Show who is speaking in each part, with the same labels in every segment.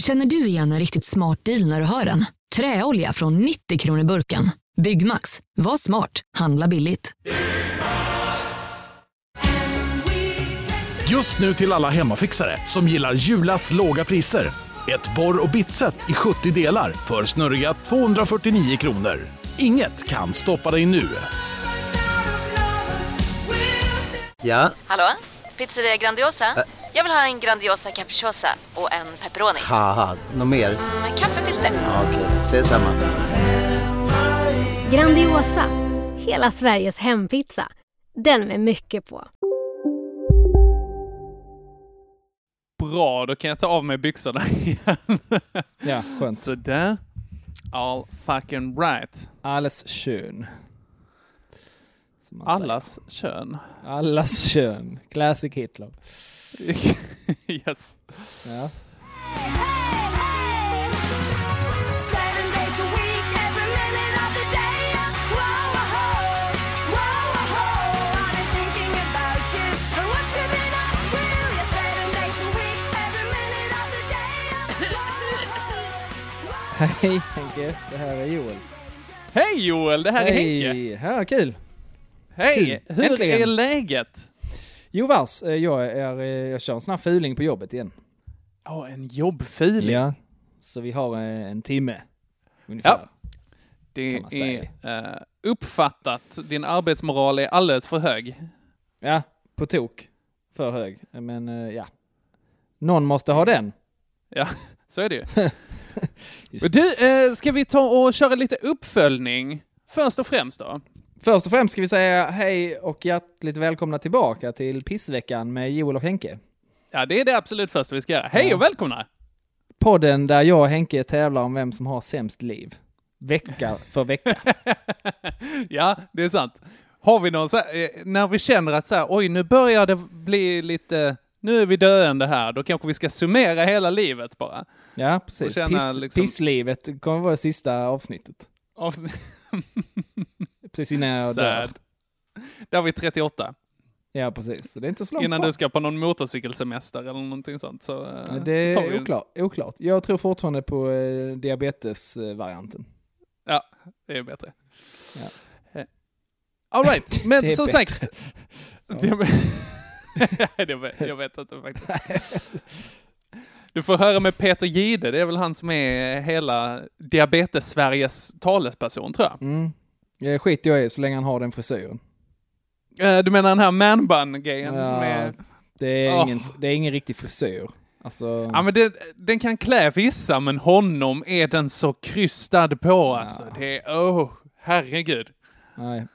Speaker 1: Känner du igen en riktigt smart deal när du hör den? Träolja från 90 kronor burken. Byggmax. Var smart. Handla billigt.
Speaker 2: Just nu till alla hemmafixare som gillar Julas låga priser. Ett borr och bitset i 70 delar för snurriga 249 kronor. Inget kan stoppa dig nu.
Speaker 3: Ja,
Speaker 4: Hallå? Pizzeria Grandiosa? Jag vill ha en Grandiosa capriciosa och en pepperoni.
Speaker 3: haha, något mer?
Speaker 4: Med kaffefilter.
Speaker 3: Ja, Okej, ses samma.
Speaker 5: Grandiosa, hela Sveriges hempizza. Den med mycket på.
Speaker 6: Bra, då kan jag ta av mig byxorna igen.
Speaker 7: Ja, skönt.
Speaker 6: Sådär. All fucking right.
Speaker 7: Alles. Som man säger.
Speaker 6: Allas kön.
Speaker 7: Allas kön. Classic Hitler.
Speaker 6: yes.
Speaker 7: Ja. Hej Henke, det här är Joel.
Speaker 6: Hej Joel, det här är Henke.
Speaker 7: Hej! Ja, kul!
Speaker 6: Hej,
Speaker 7: Kul.
Speaker 6: hur
Speaker 7: Äntligen.
Speaker 6: är läget?
Speaker 7: Jo vars, eh, jag, är, eh, jag kör en sån här fuling på jobbet igen.
Speaker 6: Ja, en jobbfil.
Speaker 7: Ja. Så vi har eh, en timme. Ungefär.
Speaker 6: Ja. Det är eh, uppfattat. Din arbetsmoral är alldeles för hög.
Speaker 7: Ja, på tok. För hög. Men eh, ja. Någon måste ha den.
Speaker 6: Ja, så är det ju. Du, eh, ska vi ta och köra lite uppföljning? Först och främst då.
Speaker 7: Först och främst ska vi säga hej och hjärtligt välkomna tillbaka till Pissveckan med Joel och Henke.
Speaker 6: Ja, det är det absolut första vi ska göra. Hej och välkomna!
Speaker 7: Podden där jag och Henke tävlar om vem som har sämst liv. Vecka för vecka.
Speaker 6: ja, det är sant. Har vi någon så här, eh, när vi känner att så här, oj, nu börjar det bli lite, nu är vi döende här, då kanske vi ska summera hela livet bara.
Speaker 7: Ja, precis.
Speaker 6: känna
Speaker 7: Piss,
Speaker 6: liksom-
Speaker 7: Pisslivet kommer vara sista avsnittet.
Speaker 6: Avsnitt-
Speaker 7: Precis innan jag dör.
Speaker 6: Där har vi 38.
Speaker 7: Ja, precis. Så det är inte så långt
Speaker 6: Innan
Speaker 7: kvar.
Speaker 6: du ska på någon motorcykelsemester eller någonting sånt. Så, eh,
Speaker 7: Det
Speaker 6: vi-
Speaker 7: är oklart. oklart. Jag tror fortfarande på eh, diabetesvarianten.
Speaker 6: Ja, det är bättre.
Speaker 7: Ja.
Speaker 6: Eh, All right, men som sagt. Jag vet inte faktiskt. Du får höra med Peter Gide, det är väl han som är hela diabetes-Sveriges talesperson tror jag.
Speaker 7: Mm. Jag skiter jag i så länge han har den frisyren.
Speaker 6: Eh, Du menar den här manbun-grejen som
Speaker 7: Ja,
Speaker 6: är...
Speaker 7: det, är
Speaker 6: Åh.
Speaker 7: ingen, det är ingen riktig frisyr. Alltså,
Speaker 6: Ja men det, den kan klä vissa, men honom är den så krystad på alltså. Det är, oh, herregud.
Speaker 7: nej.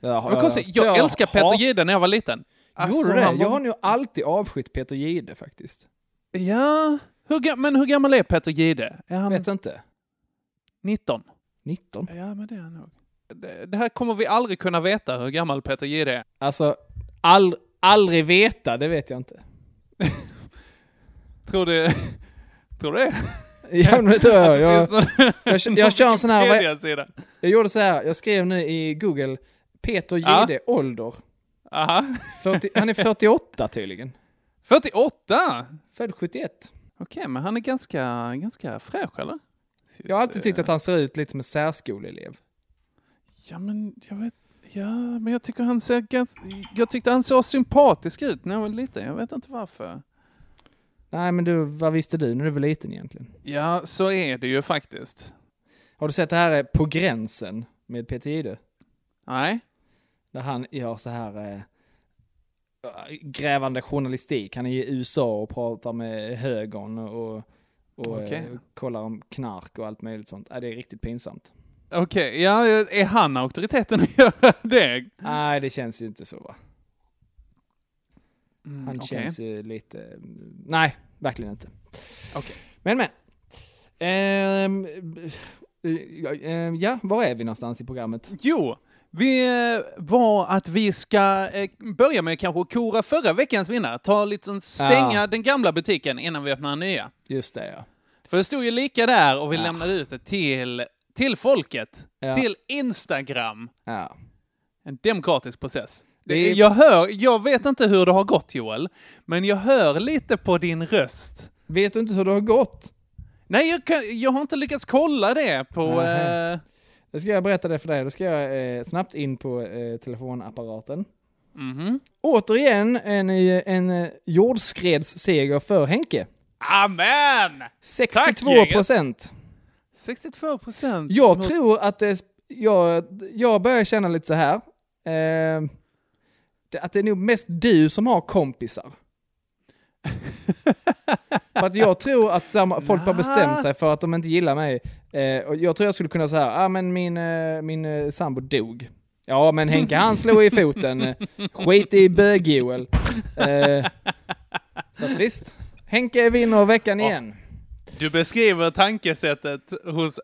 Speaker 7: Jag,
Speaker 6: Vad konstigt, jag älskar Peter Gide när jag var liten. Alltså,
Speaker 7: Gjorde du det?
Speaker 6: var-
Speaker 7: Jag har nog alltid avskytt Peter Gide faktiskt.
Speaker 6: Ja, hur, men hur gammal är Peter Gide? Är han
Speaker 7: Vet inte.
Speaker 6: 19?
Speaker 7: 19?
Speaker 6: Ja, men det är han nog. Det, här kommer vi aldrig kunna veta hur gammal Peter Gide är.
Speaker 7: Alltså, all, aldrig veta, det vet jag inte.
Speaker 6: Tror du... Tror du det?
Speaker 7: Ja, men det tror jag. Jag, jag, jag kör en sån här, jag gjorde så här, jag skrev nu i Google, Peter
Speaker 6: Ja.
Speaker 7: Gide, ålder.
Speaker 6: Aha.
Speaker 7: 40, han är 48 tydligen.
Speaker 6: 48?
Speaker 7: Född 71.
Speaker 6: Okej, men han är ganska, ganska fräsch eller?
Speaker 7: Jag har alltid tyckt att han ser ut lite som en särskoleelev.
Speaker 6: Ja, men jag vet... Ja, men jag tycker han ser. Jag tyckte han såg sympatisk ut när jag var liten. Jag vet inte varför.
Speaker 7: Nej, men du, vad visste du när du var liten egentligen?
Speaker 6: Ja, så är det ju faktiskt.
Speaker 7: Har du sett det här eh, På gränsen med Peter Jihde?
Speaker 6: Nej.
Speaker 7: Där han gör så här eh, grävande journalistik. Han är i USA och pratar med högern och, och
Speaker 6: Okej.
Speaker 7: eh, kollar om knark och allt möjligt sånt. Äh, det är riktigt pinsamt.
Speaker 6: Okej, ja, är han auktoriteten att göra det?
Speaker 7: Nej, det känns ju inte så va.
Speaker 6: Mm,
Speaker 7: Han
Speaker 6: okej.
Speaker 7: känns ju lite... Nej, verkligen inte.
Speaker 6: Okej.
Speaker 7: Men men. Ehm, eh, eh, ja, var är vi någonstans i programmet?
Speaker 6: Jo, vi eh, var att vi ska eh, börja med kanske att kora förra veckans vinnare. Ta sån, stänga
Speaker 7: Ja.
Speaker 6: den gamla butiken innan vi öppnar den nya.
Speaker 7: Just det ja.
Speaker 6: För det stod ju lika där och vi
Speaker 7: Ja.
Speaker 6: lämnade ut det till, till folket.
Speaker 7: Ja.
Speaker 6: Till Instagram.
Speaker 7: ja.
Speaker 6: En demokratisk process.
Speaker 7: Det
Speaker 6: Jag hör, jag vet inte hur det har gått Joel, men jag hör lite på din röst.
Speaker 7: Vet du inte hur det har gått?
Speaker 6: Nej, jag, kan, jag har inte lyckats kolla det på... Eh,
Speaker 7: Då ska jag berätta det för dig. Då ska jag eh, snabbt in på eh, telefonapparaten.
Speaker 6: mhm.
Speaker 7: Återigen en, eh, en eh, jordskredsseger för Henke.
Speaker 6: Amen!
Speaker 7: 62 procent.
Speaker 6: 62 procent.
Speaker 7: Jag tror att det, jag, jag börjar känna lite så här. Eh, det- att det är nog mest du som har kompisar. för att jag tror att samma, folk har bestämt sig för att de inte gillar mig. Eh, och jag tror jag skulle kunna säga, ja ah, men min, eh, min eh, sambo dog. Ja men Henke han slog i foten. Skit i bög-Joel. Eh, så att visst, Henke vinner veckan igen.
Speaker 6: Du beskriver tankesättet hos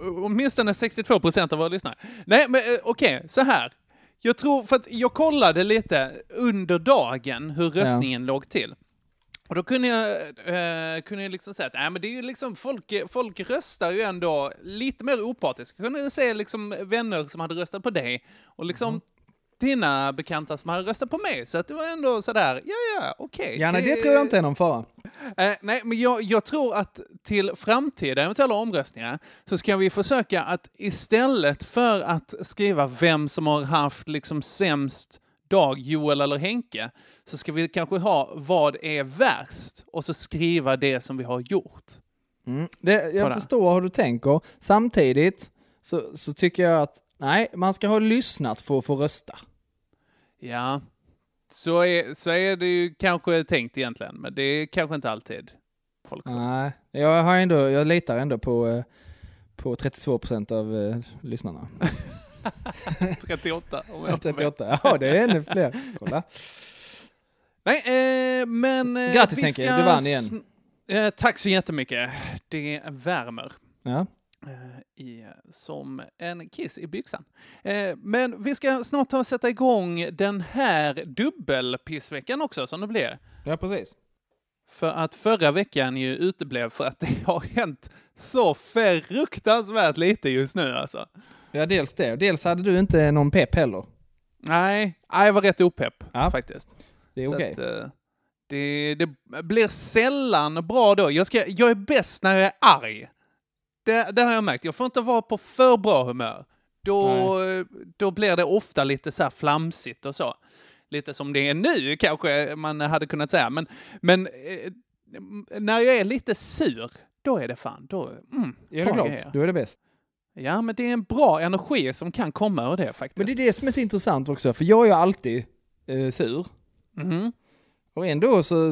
Speaker 6: åtminstone 62 procent av våra lyssnare. Nej, men eh, okej, så här. Jag tror, för att jag kollade lite under dagen hur röstningen låg till. Och då kunde jag, eh, kunde jag liksom säga att nej, men det är ju liksom, folk, folk röstar ju ändå lite mer opartiskt. Jag kunde se liksom vänner som hade röstat på dig och liksom dina bekanta som hade röstat på mig. Så att det var ändå sådär, ja ja, okej.
Speaker 7: Ja, nej, det tror jag inte är någon fara.
Speaker 6: Eh, nej, men jag, jag tror att till framtida eventuella omröstningar så ska vi försöka att istället för att skriva vem som har haft liksom sämst dag, Joel eller Henke, så ska vi kanske ha vad är värst och så skriva det som vi har gjort.
Speaker 7: Mm. Det, jag förstår hur du tänker. Samtidigt så, så tycker jag att nej, man ska ha lyssnat för att få rösta.
Speaker 6: Ja, så är, så är det ju kanske tänkt egentligen, men det är kanske inte alltid folk som...
Speaker 7: Nej, jag, har ändå, jag litar ändå på, eh, på 32 procent av eh, lyssnarna.
Speaker 6: 38 om jag får med.
Speaker 7: 38, ja det är ännu fler. Kolla.
Speaker 6: Nej, eh, men... Eh,
Speaker 7: Grattis, Henke,
Speaker 6: ska
Speaker 7: du vann igen.
Speaker 6: Eh, tack så jättemycket. Det värmer.
Speaker 7: Ja.
Speaker 6: Eh, I, som en kiss i byxan. Eh, men vi ska snart ta och sätta igång den här dubbelpissveckan också, som det blir.
Speaker 7: ja, precis.
Speaker 6: För att förra veckan ju uteblev för att det har hänt så fruktansvärt lite just nu alltså.
Speaker 7: Ja, dels det. Dels hade du inte någon pepp heller.
Speaker 6: Nej, jag var rätt opepp
Speaker 7: Ja.
Speaker 6: faktiskt.
Speaker 7: Det är okej.
Speaker 6: att, eh, det, det blir sällan bra då. Jag, ska, jag är bäst när jag är arg. Det, det har jag märkt. Jag får inte vara på för bra humör. Då, då blir det ofta lite så här flamsigt och så. Lite som det är nu kanske man hade kunnat säga. Men, men eh, när jag är lite sur, då är det fan, då, mm,
Speaker 7: Är det klart? Då är det bäst.
Speaker 6: Ja, men det är en bra energi som kan komma ur det faktiskt.
Speaker 7: Men det är det som är så intressant också, för jag är ju alltid eh, sur.
Speaker 6: Mhm.
Speaker 7: Och ändå så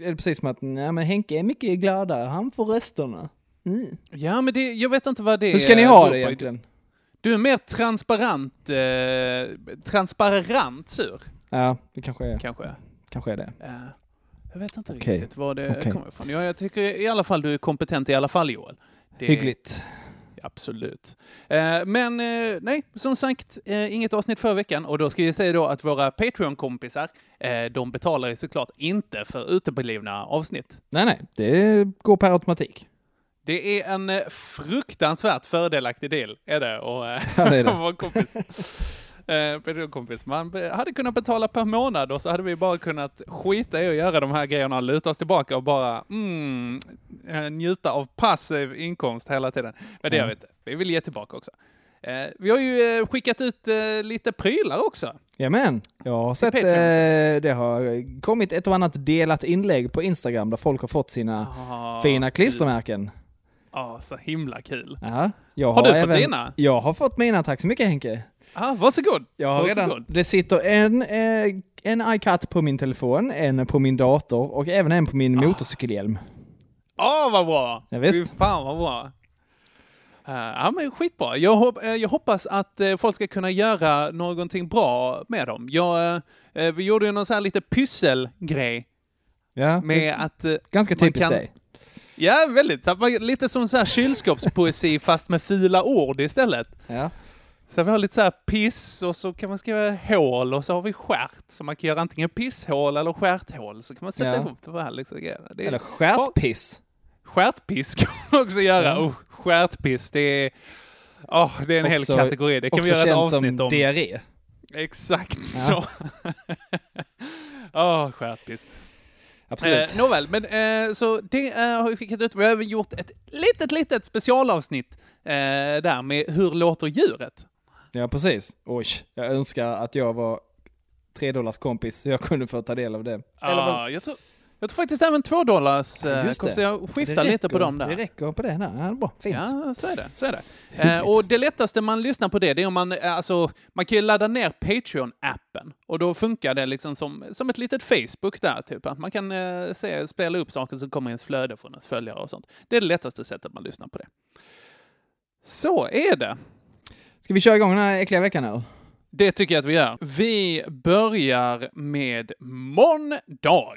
Speaker 7: är det precis som att nej, men Henke är mycket gladare, han får rösterna. Mm.
Speaker 6: Ja, men det, jag vet inte vad det
Speaker 7: Hur ska ni ha det egentligen?
Speaker 6: Du är mer transparent, eh, transparent sur,
Speaker 7: Ja, det kanske är,
Speaker 6: kanske.
Speaker 7: kanske är det.
Speaker 6: Jag vet inte
Speaker 7: Okej.
Speaker 6: riktigt var det
Speaker 7: Okej.
Speaker 6: kommer ifrån. Jag, jag tycker i alla fall du är kompetent i alla fall, Joel. Det,
Speaker 7: Hyggligt.
Speaker 6: Absolut. Eh, men eh, nej, som sagt, eh, inget avsnitt förra veckan och då ska jag säga då att våra Patreon-kompisar, eh, de betalar ju såklart inte för uteblivna avsnitt.
Speaker 7: Nej, nej, det går per automatik.
Speaker 6: Det är en eh, fruktansvärt fördelaktig deal, är det, och eh,
Speaker 7: Ja, det är det.
Speaker 6: vara kompis. Eh, Patreon-kompis. Man hade kunnat betala per månad och så hade vi bara kunnat skita i att göra de här grejerna, luta oss tillbaka och bara mm, eh, njuta av passiv inkomst hela tiden. Men det gör vi inte. Vi vill ge tillbaka också. Eh, vi har ju eh, skickat ut eh, lite prylar också.
Speaker 7: Jajamän, jag har sett, det har kommit ett och annat delat inlägg på Instagram där folk har fått sina
Speaker 6: Ah,
Speaker 7: fina klistermärken.
Speaker 6: Ja, så himla kul.
Speaker 7: Aha. Jag
Speaker 6: Har du fått
Speaker 7: även,
Speaker 6: dina?
Speaker 7: Jag har fått mina, tack så mycket Henke.
Speaker 6: Ah, varsågod.
Speaker 7: Jag har
Speaker 6: varsågod.
Speaker 7: redan, det sitter en, eh, en iCut på min telefon, en på min dator och även en på min
Speaker 6: Ah.
Speaker 7: motorcykelhjälm.
Speaker 6: Åh, vad bra!
Speaker 7: Ja, visst.
Speaker 6: Fy fan vad bra. Eh, ja, men skitbra. Jag, hop- eh, jag hoppas att eh, folk ska kunna göra någonting bra med dem. Jag, eh, vi gjorde ju någon sån här lite pysselgrej
Speaker 7: Ja,
Speaker 6: med att...
Speaker 7: ganska typiskt
Speaker 6: kan-
Speaker 7: dig.
Speaker 6: Ja, väldigt. Lite som så här kylskåpspoesi fast med fula ord istället.
Speaker 7: Ja.
Speaker 6: Så vi har lite så här piss och så kan man skriva hål och så har vi skärt. Så man kan göra antingen pisshål eller stjärthål. Så kan man sätta
Speaker 7: Ja.
Speaker 6: ihop de här liksom. Det är-
Speaker 7: Eller stjärtpiss.
Speaker 6: Stjärtpiss kan man också göra.
Speaker 7: Ja.
Speaker 6: Oh, stjärtpiss, det är... Oh, det är en hel
Speaker 7: Också-
Speaker 6: kategori. Det kan vi göra ett avsnitt
Speaker 7: som
Speaker 6: om.
Speaker 7: diarré.
Speaker 6: Exakt
Speaker 7: Ja.
Speaker 6: så. Åh, stjärtpiss.
Speaker 7: Absolut.
Speaker 6: Eh, nåväl, men eh, så det eh, har vi skickat ut. Vi har även gjort ett litet, litet specialavsnitt eh, där med hur låter djuret?
Speaker 7: Ja, precis. Oj, jag önskar att jag var tre dollars kompis så jag kunde få ta del av det.
Speaker 6: Ja, jag, tror, jag tror faktiskt även två dollars
Speaker 7: Ja,
Speaker 6: eh,
Speaker 7: det.
Speaker 6: Jag skiftar lite på dem där.
Speaker 7: Det räcker på det. Ja, bra. Fint.
Speaker 6: Ja, så är det. Så är det. Eh, och det lättaste man lyssnar på det, det är om man, eh, alltså, man kan ju ladda ner Patreon-appen. Och då funkar det liksom som, som ett litet Facebook där, typ. Man kan eh, se, spela upp saker som kommer i ens flöde från ens följare och sånt. Det är det lättaste sättet man lyssnar på det. Så är det.
Speaker 7: Ska vi köra igång den här äckliga veckan eller?
Speaker 6: Det tycker jag att vi gör. Vi börjar med måndag.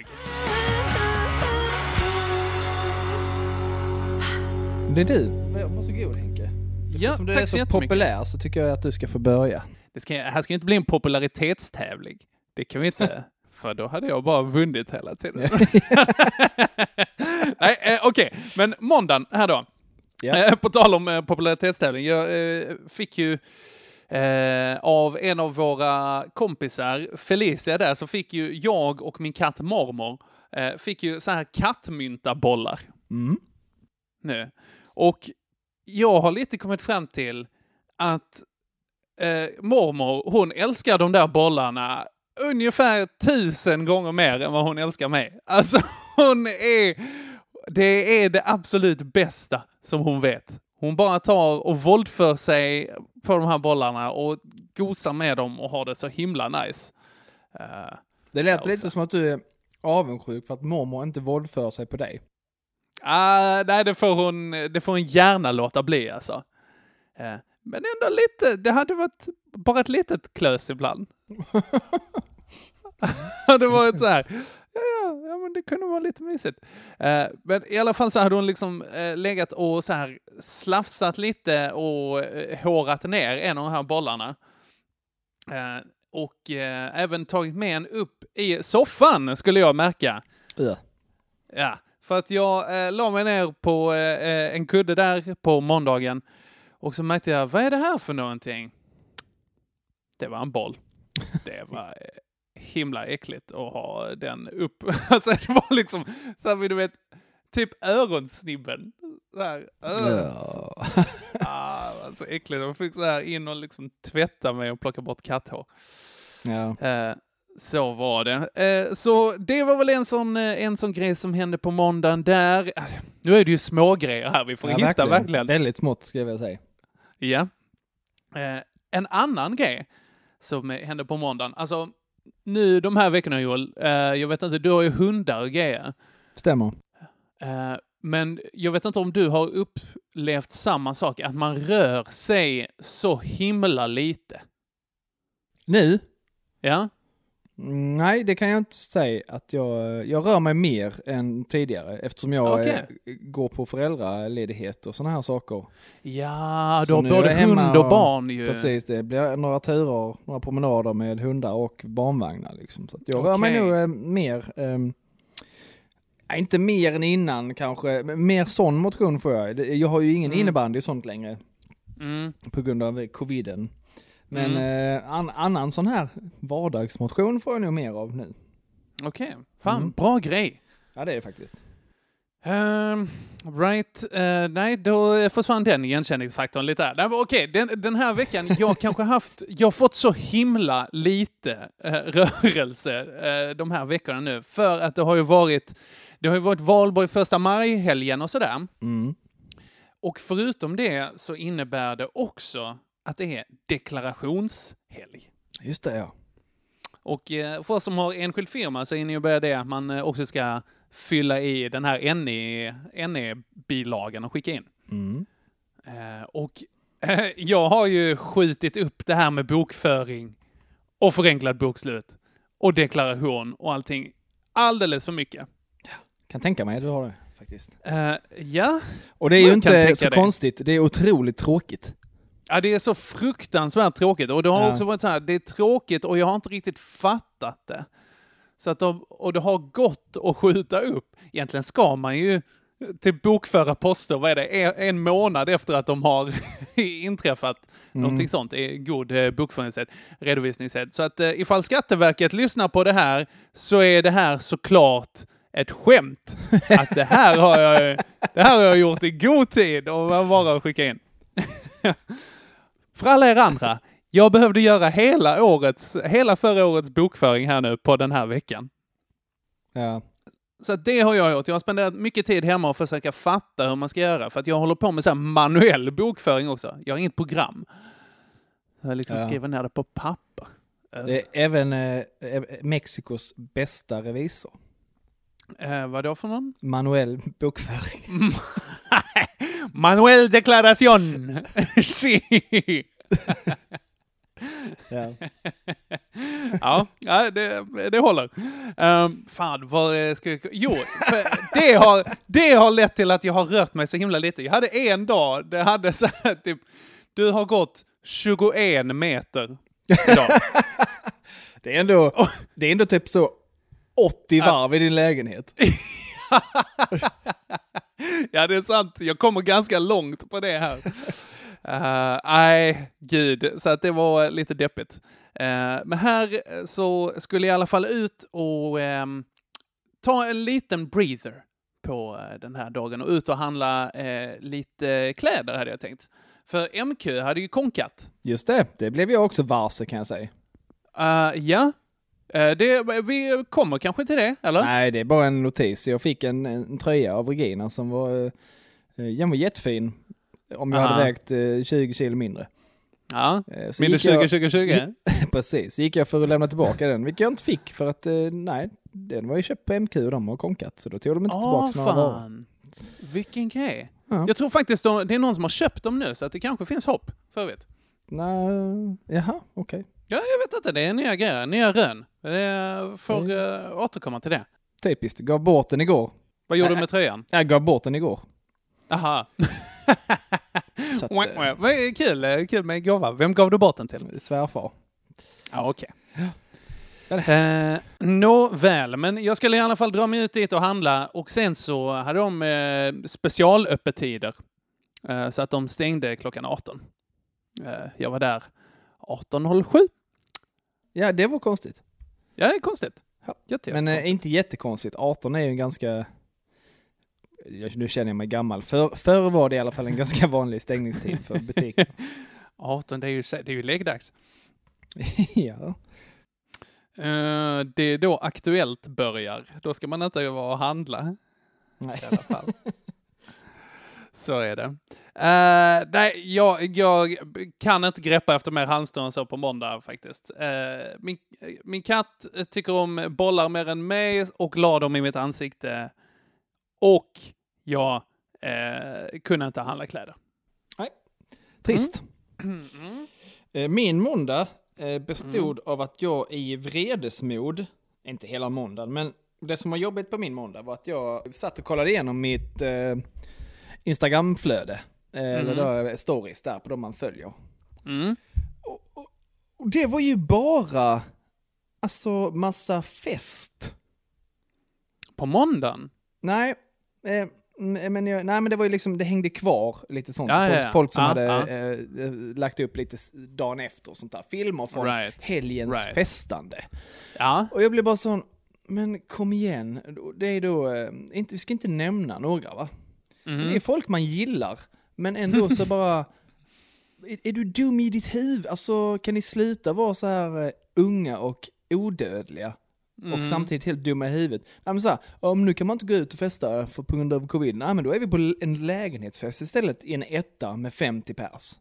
Speaker 7: Det är du. Varsågod Henke.
Speaker 6: Ja,
Speaker 7: Eftersom du
Speaker 6: tack
Speaker 7: är
Speaker 6: så
Speaker 7: så populär så tycker jag att du ska få börja.
Speaker 6: Det ska, här ska inte bli en popularitetstävling. Det kan vi inte, för då hade jag bara vunnit hela tiden. Nej, eh, okej, men måndagen här då.
Speaker 7: Ja.
Speaker 6: Eh, på tal om eh, popularitetstävling, jag eh, fick ju eh, av en av våra kompisar, Felicia där, så fick ju jag och min katt Mormor, eh, fick ju så här kattmyntabollar
Speaker 7: Mm.
Speaker 6: nu. Och jag har lite kommit fram till att eh, mormor, hon älskar de där bollarna ungefär tusen gånger mer än vad hon älskar mig. Alltså, hon är... Det är det absolut bästa som hon vet. Hon bara tar och våldför sig på de här bollarna och gosar med dem och har det så himla nice. Eh,
Speaker 7: Det lät lite som att du är avundsjuk för att mormor inte våldför sig på dig.
Speaker 6: Ah, nej, det får, hon, det får hon gärna låta bli alltså. Eh, men ändå lite, det hade varit bara ett litet klös ibland. det varit så här, ja, ja, det kunde vara lite mysigt. Eh, men i alla fall så hade hon liksom eh, legat och så här slafsat lite och eh, hårat ner en av de här bollarna. Eh, och eh, även tagit med en upp i soffan, skulle jag märka.
Speaker 7: Ja.
Speaker 6: Ja, för att jag eh, la mig ner på eh, en kudde där på måndagen och så märkte jag, vad är det här för någonting? Det var en boll. Det var eh, himla äckligt att ha den upp. Alltså det var liksom, så här, du vet, typ öronsnibben. Så här, öh.
Speaker 7: Ja.
Speaker 6: Ah, alltså äckligt. Jag fick så här in och liksom tvätta mig och plocka bort katthår.
Speaker 7: ja.
Speaker 6: Eh, så var det. Eh, så det var väl en sån, eh, en sån grej som hände på måndagen där. Eh, Nu är det ju små grejer här vi får
Speaker 7: Ja,
Speaker 6: hitta verkligen.
Speaker 7: Väldigt smått skulle jag vilja säga.
Speaker 6: Ja. Eh, en annan grej som hände på måndagen. Alltså, nu de här veckorna Joel, eh, jag vet inte, du har ju hundar och grejer.
Speaker 7: Stämmer.
Speaker 6: Eh, men jag vet inte om du har upplevt samma sak, att man rör sig så himla lite.
Speaker 7: Nu?
Speaker 6: Ja?
Speaker 7: Nej, det kan jag inte säga att jag, jag rör mig mer än tidigare eftersom jag
Speaker 6: Okej.
Speaker 7: eh, går på föräldraledighet och sådana här saker.
Speaker 6: Ja, du har både hund och
Speaker 7: och-
Speaker 6: barn ju.
Speaker 7: Precis, det blir några turer, några promenader med hundar och barnvagnar liksom. Så jag rör mig nog eh, mer, ja, inte mer än innan kanske, mer sån motion får jag. Jag har ju ingen
Speaker 6: Mm.
Speaker 7: innebandy och sånt längre
Speaker 6: Mm.
Speaker 7: på grund av coviden. Men
Speaker 6: Mm.
Speaker 7: eh, an, annan sån här vardagsmotion får jag nog mer av nu.
Speaker 6: Okej, fan,
Speaker 7: Mm.
Speaker 6: bra grej.
Speaker 7: Ja det är det faktiskt.
Speaker 6: Ehm, right, eh, nej då försvann den igenkänningsfaktorn lite Okej, den, den här veckan, jag kanske haft, jag har fått så himla lite eh, rörelse eh, de här veckorna nu, för att det har ju varit, det har ju varit valborg första maj-helgen och sådär.
Speaker 7: Mm.
Speaker 6: Och förutom det så innebär det också att det är deklarationshelg.
Speaker 7: Just det ja.
Speaker 6: Och eh, för oss som har enskild firma så innebär det att man eh, också ska fylla i den här NE NE-bilagan och skicka in.
Speaker 7: Mm.
Speaker 6: Eh, och jag har ju skjutit upp det här med bokföring och förenklad bokslut och deklaration och allting alldeles för mycket.
Speaker 7: Kan tänka mig att du har det faktiskt.
Speaker 6: Eh, ja.
Speaker 7: Och det är ju inte så
Speaker 6: det.
Speaker 7: konstigt, det är otroligt tråkigt.
Speaker 6: Ja, det är så fruktansvärt tråkigt och det har
Speaker 7: Ja.
Speaker 6: också varit så här, det är tråkigt och jag har inte riktigt fattat det. Så att de, och det har gått att skjuta upp. Egentligen ska man ju till bokföra poster, vad är det, en, månad efter att de har inträffat.
Speaker 7: Mm.
Speaker 6: Någonting sånt är god eh, bokföringssätt, redovisningssätt. Så att eh, ifall Skatteverket lyssnar på det här så är det här såklart ett skämt. Att det här har jag, det här har jag gjort i god tid och bara skicka in. För alla er andra, jag behövde göra hela årets, hela förra årets bokföring här nu på den här veckan.
Speaker 7: Ja.
Speaker 6: Så det har jag gjort. Jag har spenderat mycket tid hemma och försöka fatta hur man ska göra. För att jag håller på med så manuell bokföring också. Jag har inget program. Jag liksom
Speaker 7: Ja.
Speaker 6: skriver ner det på papper.
Speaker 7: Det är även eh, eh, Mexikos bästa revisor.
Speaker 6: Eh, vad då för någon?
Speaker 7: Manuell bokföring.
Speaker 6: Manuel deklaration! sí.
Speaker 7: Ja.
Speaker 6: ja, ja det, det håller. Um, fan, vad ska jag... Jo, det har, det har lett till att jag har rört mig så himla lite. Jag hade en dag, det hade så här typ, du har gått 21 meter idag.
Speaker 7: Det är ändå, det är ändå typ så 80 varv i din lägenhet.
Speaker 6: ja, det är sant. Jag kommer ganska långt på det här. Eh, Nej, gud. Så att det var lite deppigt. Eh, men här eh, så skulle jag i alla fall ut och ehm, ta en liten breather på eh, den här dagen och ut och handla lite kläder hade jag tänkt. För MQ hade ju konkat.
Speaker 7: Just det, det blev jag också varse kan jag säga.
Speaker 6: Ja, det, vi kommer kanske till det, eller?
Speaker 7: Nej, det är bara en notis. Jag fick en, en tröja av Regina som var, eh, den var jättefin. Om jag
Speaker 6: Aha.
Speaker 7: hade vägt eh, 20 kilo mindre.
Speaker 6: Ja,
Speaker 7: Eh, så gick
Speaker 6: 20,
Speaker 7: jag,
Speaker 6: 20, 20.
Speaker 7: Precis, så gick jag för att lämna tillbaka den, vilket jag inte fick för att, eh, nej, den var ju köpt på MQ och de har konkat, så då tog de inte
Speaker 6: Åh,
Speaker 7: tillbaka några varor.
Speaker 6: fan. Vilken grej.
Speaker 7: Ja.
Speaker 6: Jag tror faktiskt de, det är någon som har köpt dem nu, så att det kanske finns hopp. För vet.
Speaker 7: Nej, jaha, okej.
Speaker 6: Ja, jag vet inte. Det är nya grejer, nya rön. Det får uh, återkomma till det.
Speaker 7: Typiskt, gav bort den igår.
Speaker 6: Vad gjorde du med tröjan?
Speaker 7: Jag gav bort den igår.
Speaker 6: Aha.
Speaker 7: Så att, eh.
Speaker 6: Vad Kul, eh, kul med gåva. Vem gav du bort den till?
Speaker 7: svärfar.
Speaker 6: Ja, okej.
Speaker 7: Ja.
Speaker 6: Eh, Nåväl, men jag skulle i alla fall dra mig ut dit och handla och sen så hade de eh, specialöppettider. Eh, så att de stängde klockan 18. Eh, jag var där 18.07.
Speaker 7: Ja, det var konstigt.
Speaker 6: Ja, det är konstigt.
Speaker 7: Ja.
Speaker 6: Jätte,
Speaker 7: Men eh,
Speaker 6: jättekonstigt.
Speaker 7: inte jättekonstigt. 18 är ju en ganska... Nu känner jag mig gammal. För, förr var det i alla fall en ganska vanlig stängningstid för butiker.
Speaker 6: 18, det är ju, det är ju läggdags.
Speaker 7: ja.
Speaker 6: Eh, det är då Aktuellt börjar. Då ska man inte vara och handla.
Speaker 7: Nej.
Speaker 6: i alla fall. Så är det. Eh, nej, jag, jag kan inte greppa efter mer halmstrån än så på måndag faktiskt. Eh, min, min katt tycker om bollar mer än mig och la dem i mitt ansikte. Och jag eh, kunde inte handla kläder.
Speaker 7: Trist.
Speaker 6: Mm.
Speaker 7: Eh, Min måndag bestod av att jag i vredesmod, inte hela måndagen, men det som var jobbigt på min måndag var att jag satt och kollade igenom mitt Instagramflöde. Eh, Eller då, stories där på de man följer.
Speaker 6: Mm.
Speaker 7: Och det var ju bara, alltså massa fest.
Speaker 6: På måndagen?
Speaker 7: Nej, eh, mm, men, jag, nej men det var ju liksom, det hängde kvar lite sånt.
Speaker 6: Ja,
Speaker 7: folk,
Speaker 6: ja.
Speaker 7: folk som
Speaker 6: Ja,
Speaker 7: hade
Speaker 6: ja.
Speaker 7: eh, lagt upp lite dagen efter och sånt där. Filmer från
Speaker 6: Right.
Speaker 7: helgens
Speaker 6: Right.
Speaker 7: festande. Och jag blev bara sån, men kom igen, det är då, eh, inte, vi ska inte nämna några va?
Speaker 6: Mhm.
Speaker 7: Det är folk man gillar, men ändå så bara, är, är du dum i ditt huvud? Alltså kan ni sluta vara så här eh, unga och odödliga?
Speaker 6: Mm.
Speaker 7: Och samtidigt helt dumma i huvudet. Nej men så här, om nu kan man inte gå ut och festa för, på grund av covid. Nej men då är vi på en lägenhetsfest istället i en etta med 50 pers.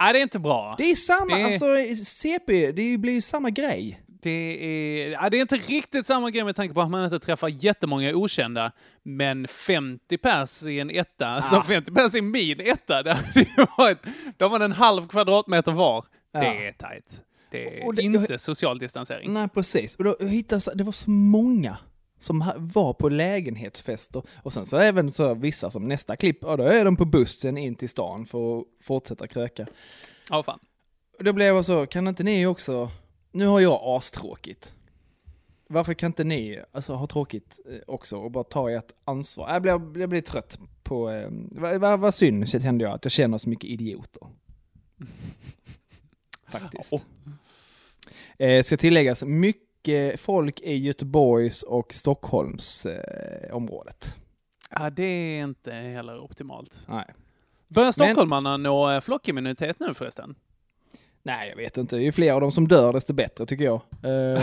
Speaker 6: Nej, det är inte bra.
Speaker 7: Det är samma,
Speaker 6: Det
Speaker 7: alltså CP, det blir ju samma grej.
Speaker 6: Det är, ja, det är inte riktigt samma grej med tanke på att man inte träffar jättemånga okända, men 50 pers i en etta, som 50 pers i min etta, det hade ju varit, då var det en halv kvadratmeter var.
Speaker 7: Ja.
Speaker 6: Det är tajt. Det är
Speaker 7: det-
Speaker 6: inte social distansering.
Speaker 7: Nej precis, och då jag hittade, det var så många som var på lägenhetsfester. Och sen så även så vissa som nästa klipp, ja då är de på bussen in till stan för att fortsätta kröka.
Speaker 6: Ja, fan.
Speaker 7: Då blev jag så, kan inte ni också, nu har jag astråkigt. Varför kan inte ni alltså, ha tråkigt eh, också och bara ta ert ansvar? Jag blir, jag blir trött på, eh, vad, vad, vad synd kände jag, att jag känner så mycket idioter. Faktiskt.
Speaker 6: Ja.
Speaker 7: Eh, ska tilläggas, mycket, folk i Göteborgs och Stockholms eh, området.
Speaker 6: Ja, det är inte heller optimalt.
Speaker 7: Nej.
Speaker 6: Börjar stockholmarna nå eh, flockimmunitet nu förresten?
Speaker 7: Nej, jag vet inte. Ju fler av dem som dör, desto bättre tycker jag. Eh,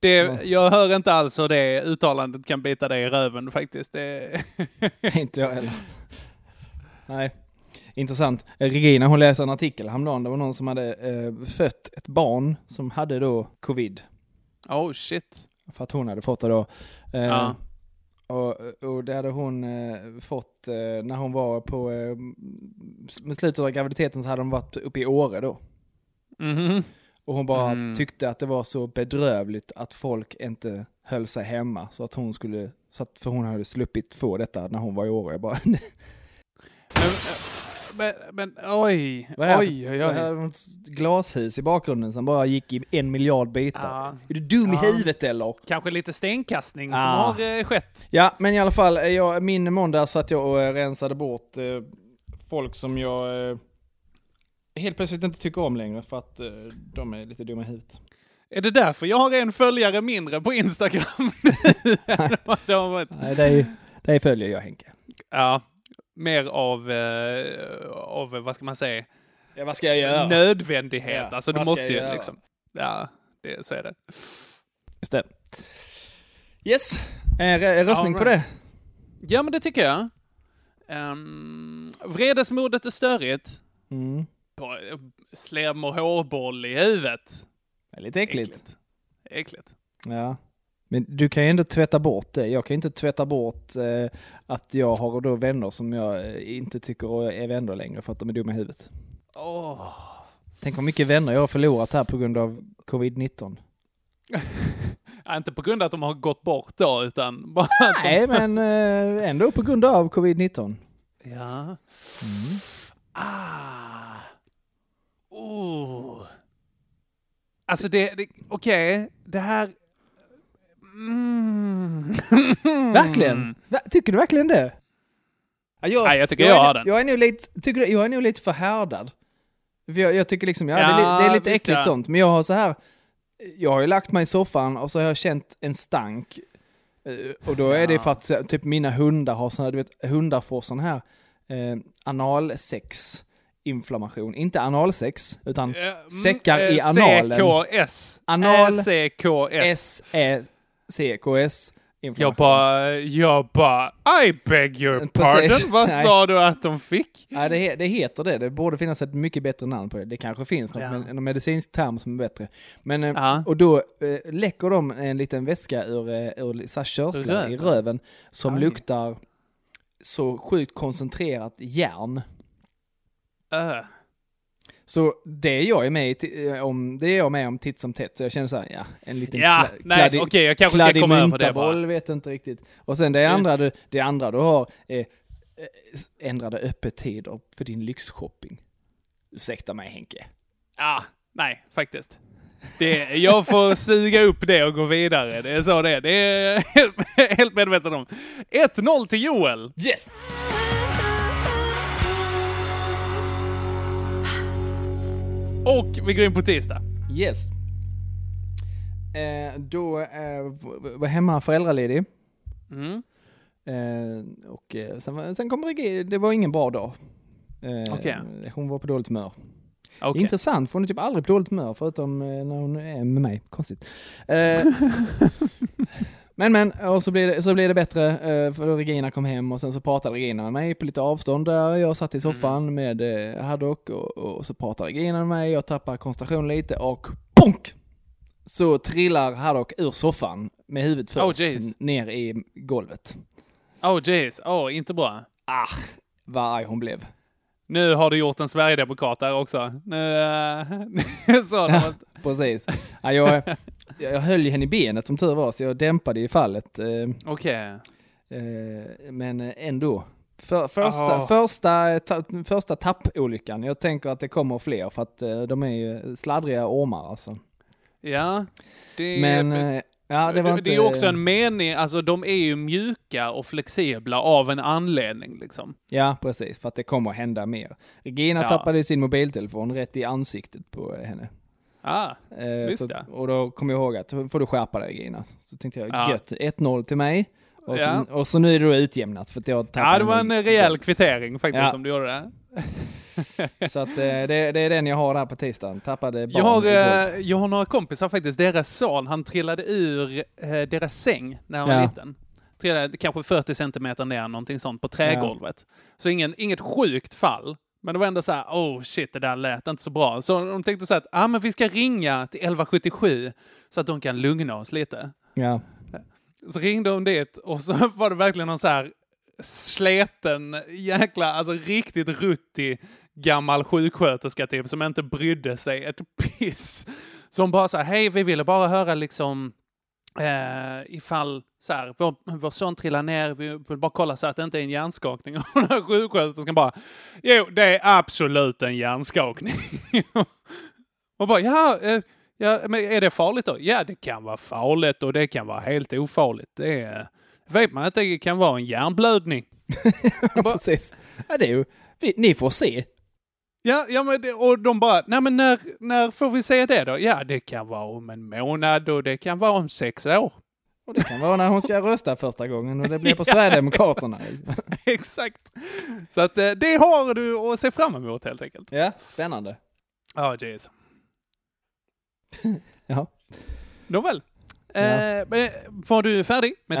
Speaker 6: det, jag hör inte alls hur det uttalandet kan bita dig i röven faktiskt. Det...
Speaker 7: inte jag heller. Nej. Intressant. Regina hon läste en artikel häromdagen. Det var någon som hade eh, fött ett barn som hade då covid.
Speaker 6: Oh shit.
Speaker 7: För att hon hade fått det då. Eh,
Speaker 6: Ja.
Speaker 7: Och, och det hade hon eh, fått eh, när hon var på, eh, med slutet av graviditeten så hade hon varit uppe i Åre då.
Speaker 6: Mhm.
Speaker 7: Och hon bara
Speaker 6: Mm.
Speaker 7: tyckte att det var så bedrövligt att folk inte höll sig hemma. Så att hon skulle, så att, för hon hade sluppit få detta när hon var i Åre. Jag bara,
Speaker 6: Men, men, men oj,
Speaker 7: Vad är
Speaker 6: oj, oj,
Speaker 7: det här
Speaker 6: oj.
Speaker 7: är ett glashus i bakgrunden som bara gick i en miljard bitar.
Speaker 6: Ja,
Speaker 7: Är du dum i
Speaker 6: Ja.
Speaker 7: huvudet eller?
Speaker 6: kanske lite stenkastning som
Speaker 7: Ah.
Speaker 6: har eh, skett.
Speaker 7: Ja, men i alla fall, eh, jag, min måndag satt jag och eh, rensade bort eh, folk som jag eh, helt plötsligt inte tycker om längre för att eh, de är lite dumma i huvudet.
Speaker 6: Är det därför jag har en följare mindre på Instagram det
Speaker 7: Nej, det, det följer jag Henke.
Speaker 6: ja, mer av, eh, av, vad ska man säga,
Speaker 7: Ja, vad ska jag göra?
Speaker 6: nödvändighet.
Speaker 7: Ja,
Speaker 6: alltså du måste ju liksom, ja, det, så är det.
Speaker 7: Just det. Yes, är, är röstning
Speaker 6: All
Speaker 7: på det?
Speaker 6: Ja, men det tycker jag. Um, vredesmodet är störigt.
Speaker 7: Mm.
Speaker 6: På- Slem och hårboll i huvudet.
Speaker 7: Det är lite äckligt.
Speaker 6: Äckligt. Äckligt.
Speaker 7: Ja. Men du kan ju ändå tvätta bort det. Jag kan inte tvätta bort eh, att jag har då vänner som jag eh, inte tycker är vänner längre för att de är dumma i huvudet.
Speaker 6: Åh.
Speaker 7: Tänk vad mycket vänner jag har förlorat här på grund av covid-19.
Speaker 6: Ja, inte på grund av att de har gått bort då, utan bara att de...
Speaker 7: Nej, men eh, ändå på grund av covid-19.
Speaker 6: Ja. Ah. Oh. Alltså det, det okej, det här... Mm.
Speaker 7: Verkligen? Va, tycker du verkligen det? Ja, jag,
Speaker 6: Nej, jag tycker
Speaker 7: är
Speaker 6: jag har den.
Speaker 7: Jag är nog lite, tycker du, jag är nog lite för härdad. För jag, jag tycker liksom, ja, det, är,
Speaker 6: Ja,
Speaker 7: det är lite äckligt
Speaker 6: ja.
Speaker 7: sånt, men jag har så här, jag har ju lagt mig i soffan och så har jag känt en stank. Eh, Och då är det
Speaker 6: Ja.
Speaker 7: för att typ mina hundar har sån här, du vet, hundar får sån här eh, analsex inflammation. Inte analsex, utan
Speaker 6: mm,
Speaker 7: Säckar i
Speaker 6: eh,
Speaker 7: analen.
Speaker 6: CKS.
Speaker 7: Anal-
Speaker 6: CKS. Jag bara, jag bara, I beg your
Speaker 7: Precis.
Speaker 6: pardon. Vad
Speaker 7: Nej.
Speaker 6: sa du att de fick?
Speaker 7: Nej, det, det heter det. Det borde finnas ett mycket bättre namn på det. Det kanske finns något,
Speaker 6: Ja.
Speaker 7: med, någon medicinsk term som är bättre. Men, eh,
Speaker 6: Ja.
Speaker 7: och då eh, läcker de en liten vätska ur, eh, ur så körtlar i
Speaker 6: Röven?
Speaker 7: som
Speaker 6: Aj.
Speaker 7: luktar så sjukt koncentrerat järn.
Speaker 6: Öh.
Speaker 7: Så det jag är med eh, om, det är jag med om titt som tätt. Så jag känner så här, ja, en liten
Speaker 6: Ja,
Speaker 7: kla-
Speaker 6: nej, okej, jag kanske ska komma över det bara.
Speaker 7: vet inte riktigt. Och sen det
Speaker 6: Mm.
Speaker 7: andra du, det andra du har är eh, ändrade öppettider för din lyxshopping. Ursäkta mig Henke.
Speaker 6: Ah, nej, faktiskt. Det, jag får suga upp det och gå vidare. Det är så det är. Det är helt, helt medveten om. 1-0 till Joel.
Speaker 7: Yes!
Speaker 6: Och vi går in på tisdag.
Speaker 7: Yes. Eh, då eh, var hemma föräldraledig.
Speaker 6: Mm.
Speaker 7: Eh, och eh, sen, sen kom Regina, det var ingen bra dag. Eh,
Speaker 6: Okej.
Speaker 7: Hon var på dåligt humör.
Speaker 6: Okej.
Speaker 7: Intressant, för hon är typ aldrig på dåligt humör förutom eh, när hon är med mig. Konstigt. Men men, och så blev det, så blev det bättre eh, för Regina kom hem och sen så pratade Regina med mig på lite avstånd där jag satt i soffan med eh, Haddock och, och så pratade Regina med mig, jag tappar koncentration lite och bonk! Så trillar Haddock ur soffan med huvudet
Speaker 6: Oh,
Speaker 7: först
Speaker 6: jeez.
Speaker 7: ner i golvet.
Speaker 6: Oh jeez, oh inte bra.
Speaker 7: Ah, vad arg hon blev.
Speaker 6: Nu har du gjort en Sverigedemokrat där också. Nu, äh, så att,
Speaker 7: Precis. Ja, jag, jag höll ju henne i benet som tur var, så jag dämpade i fallet. Eh,
Speaker 6: Okej.
Speaker 7: eh, men ändå. För, första,
Speaker 6: Jaha.
Speaker 7: första, ta, första tappolyckan. Jag tänker att det kommer fler för att eh, de är ju sladdriga ormar alltså.
Speaker 6: Ja. Det,
Speaker 7: Men eh, ja, det var inte...
Speaker 6: det är ju också en mening, alltså de är ju mjuka och flexibla av en anledning liksom.
Speaker 7: Ja, precis. För att det kommer hända mer. Regina
Speaker 6: Ja.
Speaker 7: tappade sin mobiltelefon rätt i ansiktet på henne.
Speaker 6: Ah,
Speaker 7: Eh,
Speaker 6: Visst
Speaker 7: så,
Speaker 6: ja.
Speaker 7: Och då kom jag ihåg att, får du skärpa dig Gina. Så tänkte jag,
Speaker 6: Ja.
Speaker 7: gött, 1-0 till mig. Och,
Speaker 6: Ja.
Speaker 7: så, och så nu är det då utjämnat för att jag tappade
Speaker 6: ja, det var en
Speaker 7: min-
Speaker 6: rejäl kvittering faktiskt
Speaker 7: Ja.
Speaker 6: som du gjorde där.
Speaker 7: Så att eh, det, det är den jag har där på tisdagen. Tappade barn
Speaker 6: Jag har, eh, jag har några kompisar faktiskt, deras son, han trillade ur eh, deras säng när han var
Speaker 7: Ja.
Speaker 6: liten. Trillade kanske 40 centimeter ner, någonting sånt, på trägolvet. Så ingen, inget sjukt fall. Men det var ändå så här, oh shit, det där lät inte så bra. Så de tänkte så här att, ah, men vi ska ringa till 1177 så att de kan lugna oss lite.
Speaker 7: Ja.
Speaker 6: Så ringde hon dit och så var det verkligen någon så här sleten, jäkla, alltså riktigt ruttig gammal sjuksköterska typ som inte brydde sig ett piss. Som bara sa, hej vi ville bara höra liksom eh, ifall så här, vår, vår son trillar ner, vi vill bara kolla så att det inte är en hjärnskakning. Och sjuksköterskan bara, jo det är absolut en hjärnskakning. och bara, ja, eh, ja, men är det farligt då? Ja, det kan vara farligt och det kan vara helt ofarligt. Det är, vet man att det kan vara en hjärnblödning.
Speaker 7: Precis. Ja, det är ju, vi, ni får se.
Speaker 6: Ja, ja men det, och de bara, nej men när, när får vi se det då? Ja, det kan vara om en månad och det kan vara om sex år.
Speaker 7: Och det kan vara när hon ska rösta första gången och det blir på
Speaker 6: Ja.
Speaker 7: Sverigedemokraterna.
Speaker 6: Exakt. Så att eh, det har du att se fram emot helt enkelt.
Speaker 7: Ja, spännande.
Speaker 6: Ja, oh, jeez.
Speaker 7: Ja.
Speaker 6: Nåväl.
Speaker 7: Ja.
Speaker 6: Eh, men var du färdig? Med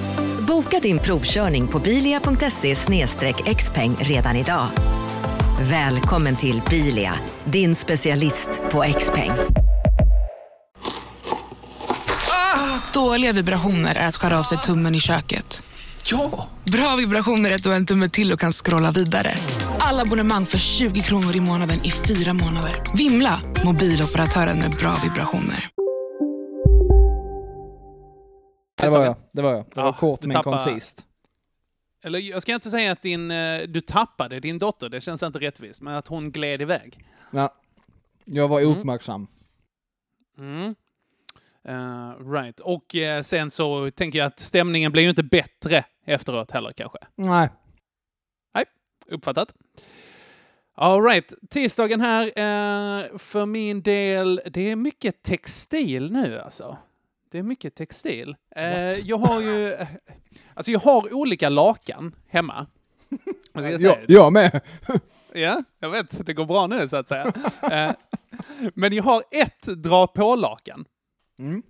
Speaker 8: Boka din provkörning på bilia.se xpeng redan idag. Välkommen till Bilia, din specialist på XPeng.
Speaker 9: Dåliga vibrationer är att skära av sig tummen i köket.
Speaker 10: Ja!
Speaker 9: Bra vibrationer är att du har en tumme till och kan scrolla vidare. Alla abonnemang för 20 kronor i månaden i fyra månader. Vimla! Mobiloperatören med bra vibrationer.
Speaker 7: Det var jag. Det var jag. Det var
Speaker 6: Ja,
Speaker 7: kort
Speaker 6: du
Speaker 7: men koncist.
Speaker 6: Eller jag ska inte säga att din, eh, du tappade din dotter, det känns inte rättvist, men att hon gled iväg.
Speaker 7: Ja. Jag var
Speaker 6: Mm.
Speaker 7: uppmärksam.
Speaker 6: Mm. Eh, right. Och eh, sen så tänker jag att stämningen blir ju inte bättre efteråt heller kanske.
Speaker 7: Nej.
Speaker 6: Uppfattat. All right. Tisdagen här, eh, för min del, det är mycket textil nu alltså. Det är mycket textil. Eh, jag har ju, alltså jag har olika lakan hemma. Jag säga?
Speaker 7: Jag, med.
Speaker 6: Ja, jag vet. Det går bra nu så att säga. Eh, Men jag har ett dra på-lakan.
Speaker 7: Mm.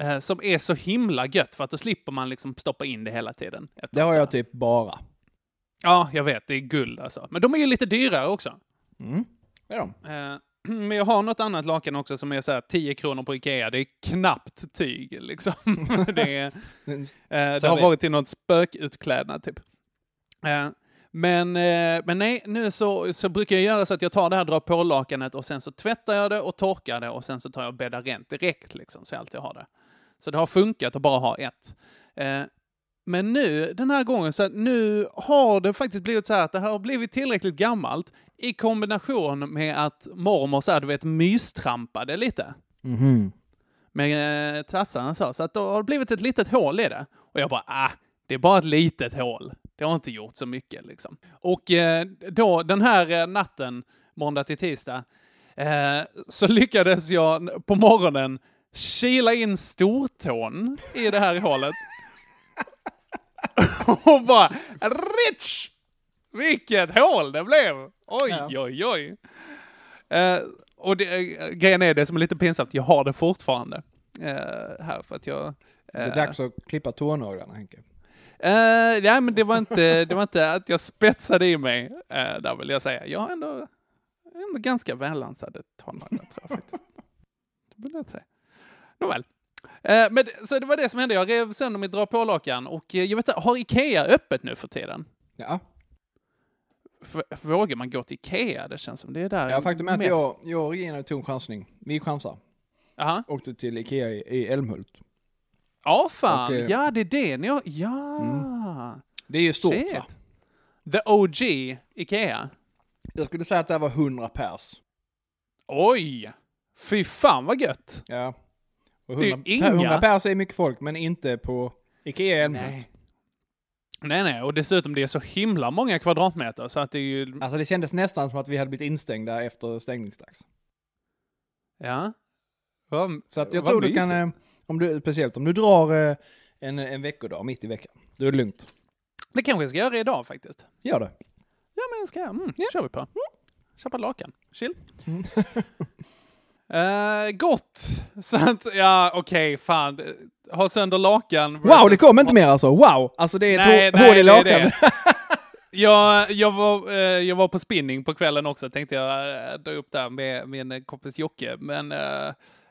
Speaker 6: eh, Som är så himla gött för att då slipper man liksom stoppa in det hela tiden.
Speaker 7: Det har jag typ bara.
Speaker 6: Ja, jag vet. Det är guld alltså. Men de är ju lite dyrare också.
Speaker 7: Mm. De.
Speaker 6: Eh, Men jag har något annat lakan också som är så här 10 kronor på Ikea. Det är knappt tyg liksom. det, är, eh, det har varit till något spökutklädnad typ. Eh, Men, eh, men nej, nu så, så brukar jag göra så att jag tar det här dra på lakanet och sen så tvättar jag det och torkar det och sen så tar jag och bäddar rent direkt liksom så jag alltid har det. Så det har funkat att bara ha ett. Men nu, den här gången, så nu har det faktiskt blivit så här att det här har blivit tillräckligt gammalt i kombination med att mormor så här, du vet, mystrampade lite
Speaker 7: Mhm.
Speaker 6: med eh, tassarna så. Så att då har det blivit ett litet hål i det. Och jag bara, ah, det är bara ett litet hål. Det har inte gjort så mycket liksom. Och eh, då, den här eh, natten, måndag till tisdag, eh, så lyckades jag på morgonen kila in stortån i det här hålet. och bara, rich! Vilket hål det blev! Oj,
Speaker 7: Ja.
Speaker 6: oj, oj. Eh, och det, eh, grejen är det som är lite pinsamt, jag har det fortfarande. Eh, här för att jag...
Speaker 7: Det är dags att klippa tånaglarna Henke.
Speaker 6: Eh, nej, men det var, inte, det var inte att jag spetsade i mig, uh, där vill jag säga. Jag har ändå, ändå ganska välansade tånaglar, tror jag faktiskt. Det vill jag säga. Nåväl. Eh, men, så det var det som hände. Jag rev sönder mitt dra på-lakan och eh, jag vet inte, har Ikea öppet nu för tiden?
Speaker 7: Ja.
Speaker 6: f- vågar man gå till Ikea? Det känns som det är där
Speaker 7: Ja, faktum är att
Speaker 6: mest-
Speaker 7: jag, jag och Regina tog en chansning. Vi chansar.
Speaker 6: Aha.
Speaker 7: Åkte till Ikea i, i Älmhult.
Speaker 6: Ja, fan.
Speaker 7: Och, eh,
Speaker 6: ja, det är det ni har... Ja.
Speaker 7: Det är ju stort
Speaker 6: Shit.
Speaker 7: va?
Speaker 6: The OG Ikea.
Speaker 7: Jag skulle säga att det var 100 pers.
Speaker 6: Oj! Fy fan vad gött!
Speaker 7: Ja. Och
Speaker 6: Det är
Speaker 7: 100,
Speaker 6: inga-
Speaker 7: 100 pers är mycket folk, men inte på Ikea Älmhult.
Speaker 6: Nej. Nej, nej, och dessutom det är så himla många kvadratmeter så att det är ju...
Speaker 7: Alltså det kändes nästan som att vi hade blivit instängda efter stängningsdags.
Speaker 6: Ja. Vad,
Speaker 7: Så att jag tror du
Speaker 6: mysigt.
Speaker 7: kan, eh, om du, speciellt om du drar eh, en, en veckodag mitt i veckan, då är det lugnt.
Speaker 6: Det kanske jag ska göra idag faktiskt.
Speaker 7: Gör det.
Speaker 6: Ja, men ska jag. Mm, kör vi på. Köpa lakan. Chill.
Speaker 7: Mm.
Speaker 6: Eh, gott! Så att, ja okej, fan. Ha sönder lakan.
Speaker 7: Wow, det kom inte mer alltså! Wow! Alltså det är ett
Speaker 6: Nej, nej,
Speaker 7: hål i lakan.
Speaker 6: Jag, jag, var, eh, jag var på spinning på kvällen också, tänkte jag eh, dra upp där med min kompis Jocke. Men eh,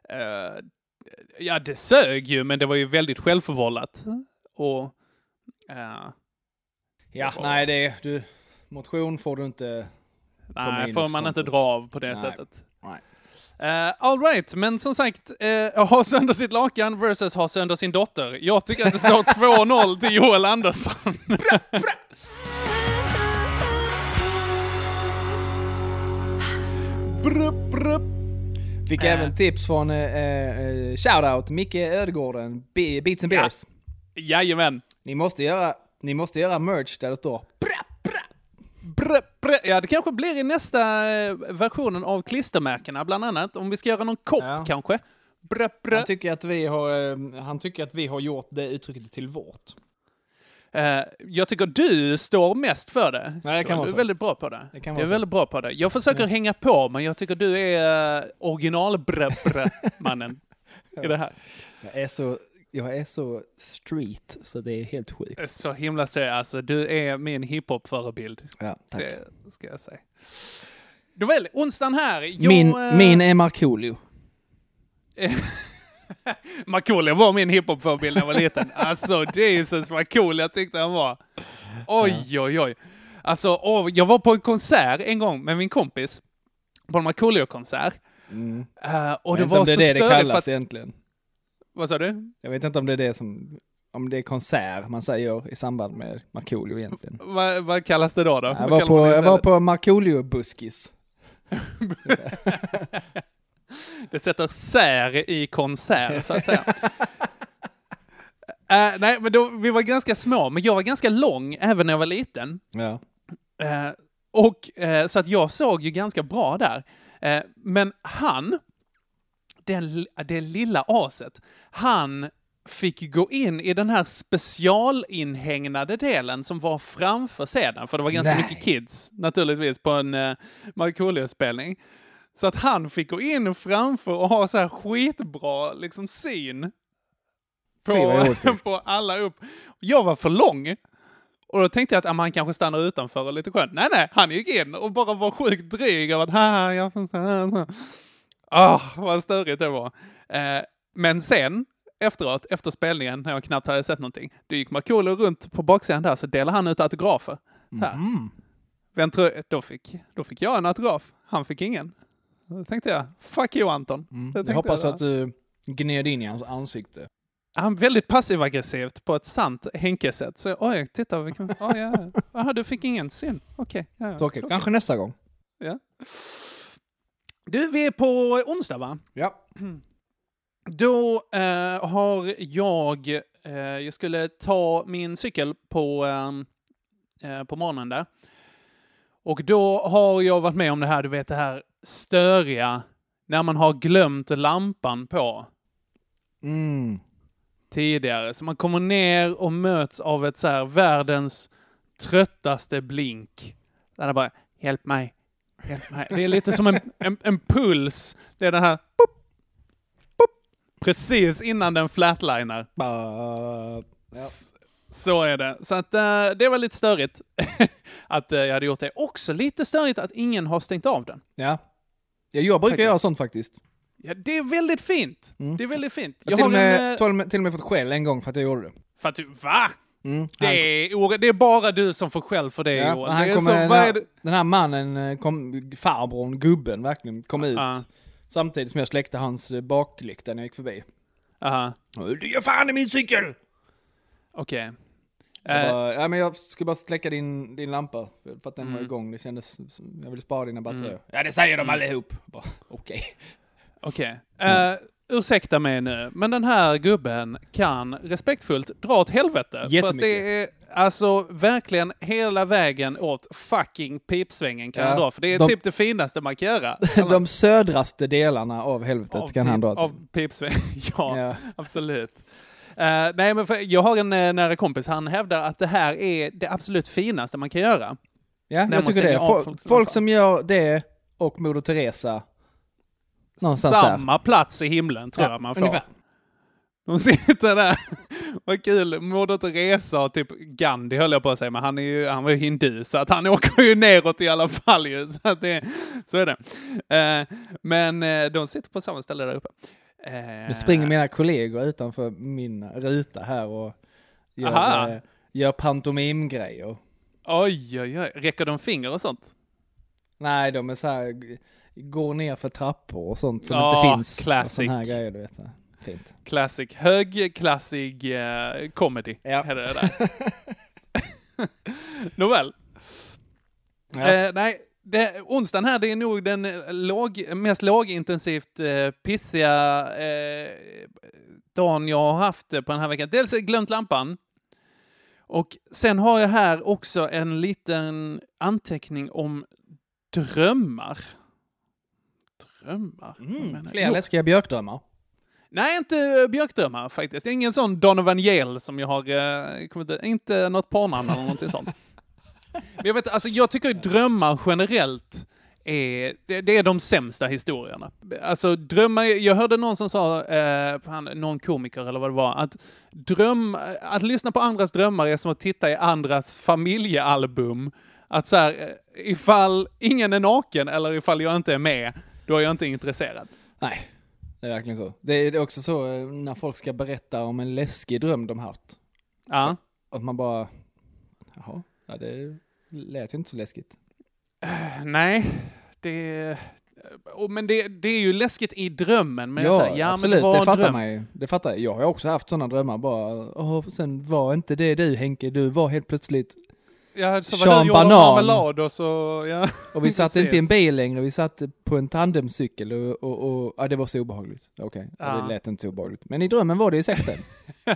Speaker 6: eh, ja, det sög ju, men det var ju väldigt självförvållat. Och
Speaker 7: Ja,
Speaker 6: var-
Speaker 7: nej det är, du, motion får du inte
Speaker 6: nej, får man inte dra av på det
Speaker 7: Nej.
Speaker 6: sättet.
Speaker 7: Nej.
Speaker 6: Uh, all right, men som sagt, uh, ha sönder sitt lakan versus ha sönder sin dotter. Jag tycker att det står 2-0 till Joel Andersson. brup, brup.
Speaker 7: Fick
Speaker 6: Äh.
Speaker 7: även tips från eh, eh, shoutout Micke Ödegården, Be- Beats and
Speaker 6: Ja.
Speaker 7: Beers.
Speaker 6: Jajamän.
Speaker 7: Ni måste göra, ni måste göra merch där det står
Speaker 6: Brr, brr. Ja, det kanske blir i nästa eh, versionen av klistermärkena, bland annat. Om vi ska göra någon kopp
Speaker 7: Ja.
Speaker 6: kanske. Brr, brr.
Speaker 7: Han tycker att vi har, eh, han tycker att vi har gjort det uttrycket till vårt.
Speaker 6: Eh, jag tycker du står mest för det.
Speaker 7: Ja, det kan vara
Speaker 6: du är väldigt bra på det.
Speaker 7: Det kan vara
Speaker 6: är väldigt bra på det. Jag försöker hänga på, men jag tycker du är original mannen i det här.
Speaker 7: Jag är så, jag är så street så det är helt sjukt.
Speaker 6: Så himla seriös. Alltså, du är min hiphop-förebild.
Speaker 7: Ja, tack.
Speaker 6: Det ska jag säga. Nåväl, onsdagen här. Jag,
Speaker 7: min,
Speaker 6: eh,
Speaker 7: min är Markoolio.
Speaker 6: Markoolio var min hiphop-förebild när jag var liten. Alltså Jesus vad cool jag tyckte han var. Oj, oj, oj. Alltså, jag var på en konsert en gång med min kompis. På en Markoolio-konsert.
Speaker 7: Mm.
Speaker 6: Eh, och det var
Speaker 7: det
Speaker 6: så
Speaker 7: det det
Speaker 6: störigt för
Speaker 7: kallas
Speaker 6: att...
Speaker 7: egentligen.
Speaker 6: Vad sa du?
Speaker 7: Jag vet inte om det är det som, om det är konsert man säger i samband med Markoolio egentligen.
Speaker 6: Vad, vad kallas det då? då?
Speaker 7: Jag var på, jag var på Markoolio-buskis.
Speaker 6: Det sätter sär i konsert, så att säga. Eh, nej, men då, vi var ganska små, men jag var ganska lång även när jag var liten.
Speaker 7: Ja.
Speaker 6: Eh, och eh, så att jag såg ju ganska bra där. Men han, den, det lilla aset, han fick gå in i den här specialinhägnade delen som var framför scenen, för det var ganska
Speaker 7: Nej.
Speaker 6: mycket kids naturligtvis på en uh, Markoolio-spelning. Så att han fick gå in framför och ha så här skitbra liksom syn på, på alla upp. Jag var för lång. Och då tänkte jag att ah, man kanske stannar utanför och lite skönt. Nej, nej, han gick in och bara var sjukt dryg av att haha, jag får så här, så. Ah, vad störigt det var. Eh, men sen, efteråt, efter spelningen, när jag knappt hade sett någonting, då gick Markoolio runt på baksidan där, så delade han ut autografer. Här.
Speaker 7: Mm.
Speaker 6: Vem tror, då, fick, då fick jag en autograf, han fick ingen. Då tänkte jag, fuck you Anton. Det
Speaker 7: Jag hoppas
Speaker 6: då.
Speaker 7: att du gned in i hans ansikte.
Speaker 6: Han väldigt passiv-aggressivt på ett sant Henke-sätt. Så oj, titta vilken... Oh, ja. Jaha, du fick ingen syn. Okej. ja, ja.
Speaker 7: Tråkigt. Kanske nästa gång.
Speaker 6: Ja. Du, vi är på onsdag va?
Speaker 7: Ja.
Speaker 6: Då eh, har jag... Eh, jag skulle ta min cykel på, ehm, eh, på morgonen där. Och då har jag varit med om det här, du vet det här störiga, när man har glömt lampan på
Speaker 7: Mm.
Speaker 6: tidigare. Så man kommer ner och möts av ett så här världens tröttaste blink. Där det bara, hjälp mig, mig. Det är lite som en, en, en puls. Det är den här, pop, pop, precis innan den flatliner.
Speaker 7: Ja.
Speaker 6: Så är det. Så att eh, det var lite störigt att eh, jag hade gjort det. Också lite störigt att ingen har stängt av den.
Speaker 7: Ja. ja jag brukar
Speaker 6: Faktiskt.
Speaker 7: göra sånt faktiskt.
Speaker 6: Ja, det är väldigt fint.
Speaker 7: Mm.
Speaker 6: Det är väldigt fint.
Speaker 7: Jag har till, och med,
Speaker 6: en, eh,
Speaker 7: till och med fått skäll en gång för att jag gjorde det.
Speaker 6: För att du, va?
Speaker 7: Mm,
Speaker 6: Det är, det är bara du som får skäll för det
Speaker 7: Ja,
Speaker 6: Joel.
Speaker 7: han
Speaker 6: Det
Speaker 7: kommer,
Speaker 6: så,
Speaker 7: den, här, den här mannen, eh, kom, farbrorn, gubben verkligen, kom ut.
Speaker 6: Ja.
Speaker 7: Samtidigt som jag släckte hans eh, baklykta när jag gick förbi.
Speaker 6: Aha,
Speaker 7: Du gör fan i min cykel!
Speaker 6: okej.
Speaker 7: Jag,
Speaker 6: Eh,
Speaker 7: bara, ja, men jag ska bara släcka din, din lampa för att den var
Speaker 6: Mm.
Speaker 7: igång. Det kändes som jag ville spara dina batterier. Ja, det säger de
Speaker 6: Mm.
Speaker 7: allihop. Okej.
Speaker 6: Okej. Eh, ursäkta mig nu, men den här gubben kan respektfullt dra åt helvete. För att det är alltså verkligen hela vägen åt fucking pipsvängen kan
Speaker 7: Ja,
Speaker 6: han dra. För det är
Speaker 7: de-
Speaker 6: typ det finaste man kan göra.
Speaker 7: De södraste delarna av helvetet kan han dra till.
Speaker 6: Av pipsväng, ja,
Speaker 7: Ja.
Speaker 6: absolut. Eh, nej, men för, jag har en uh, nära kompis, han hävdar att det här är det absolut finaste man kan göra.
Speaker 7: Ja, jag tycker det.
Speaker 6: av
Speaker 7: Folk, folk som gör det och Moder Teresa. Någonstans där.
Speaker 6: Samma plats i himlen tror
Speaker 7: Ja,
Speaker 6: jag man får.
Speaker 7: ungefär.
Speaker 6: De sitter där. Vad kul. Moder Teresa och typ Gandhi höll jag på att säga, men han, är ju, han var ju hindu, så att han åker ju neråt i alla fall ju. Så, att det, så är det. Eh, men eh, de sitter på samma ställe där uppe. Eh,
Speaker 7: Nu springer mina kollegor utanför min ruta här och
Speaker 6: Aha.
Speaker 7: gör, eh, gör pantomimgrejer.
Speaker 6: Oj, oj, oj. Räcker de finger och sånt?
Speaker 7: Nej, de är så här, går ner för trappor och sånt som
Speaker 6: Ja,
Speaker 7: inte finns.
Speaker 6: classic.
Speaker 7: Här grejer, du vet. Fint.
Speaker 6: Classic. Högklassig uh, comedy.
Speaker 7: Ja.
Speaker 6: Är det där. Nåväl.
Speaker 7: Ja.
Speaker 6: Eh, nej, det, onsdagen här det är nog den eh, låg, mest lågintensivt eh, pissiga eh, dagen jag har haft eh, på den här veckan. Dels har jag glömt lampan. Och sen har jag här också en liten anteckning om drömmar. Drömmar? Jag?
Speaker 7: Fler
Speaker 6: Jo.
Speaker 7: läskiga björkdrömmar.
Speaker 6: Nej, inte björkdrömmar faktiskt. Ingen sån Donovan Yale som jag har eh, kommit Inte något porrnamn eller någonting sånt. Men jag vet alltså jag tycker drömmar generellt är, det, det är de sämsta historierna. Alltså drömmar, jag hörde någon som sa, eh, fan, någon komiker eller vad det var, att dröm, att lyssna på andras drömmar är som att titta i andras familjealbum. Att så här, eh, ifall ingen är naken eller ifall jag inte är med, då är jag inte intresserad.
Speaker 7: Nej, det är verkligen så. Det är också så eh, när folk ska berätta om en läskig dröm de haft.
Speaker 6: Ja.
Speaker 7: Att man bara, jaha, ja, det lät ju inte så läskigt.
Speaker 6: Nej, det... oh, Men det, det är ju läskigt i drömmen. Men jag
Speaker 7: ja,
Speaker 6: säger, ja
Speaker 7: absolut,
Speaker 6: men det var
Speaker 7: det fattar man ju. Det fattar jag. Jag har också haft sådana drömmar bara, åh, sen var inte det du Henke, du var helt plötsligt
Speaker 6: Ja, så
Speaker 7: Sean
Speaker 6: var gjorde
Speaker 7: Banan.
Speaker 6: marmelad och så... Ja.
Speaker 7: Och vi satt inte i en bil längre, vi satt på en tandemcykel och, och, och ja, det var så obehagligt. Okej, ja.
Speaker 6: Ja.
Speaker 7: det lät inte så obehagligt. Men i drömmen var det ju säkert det.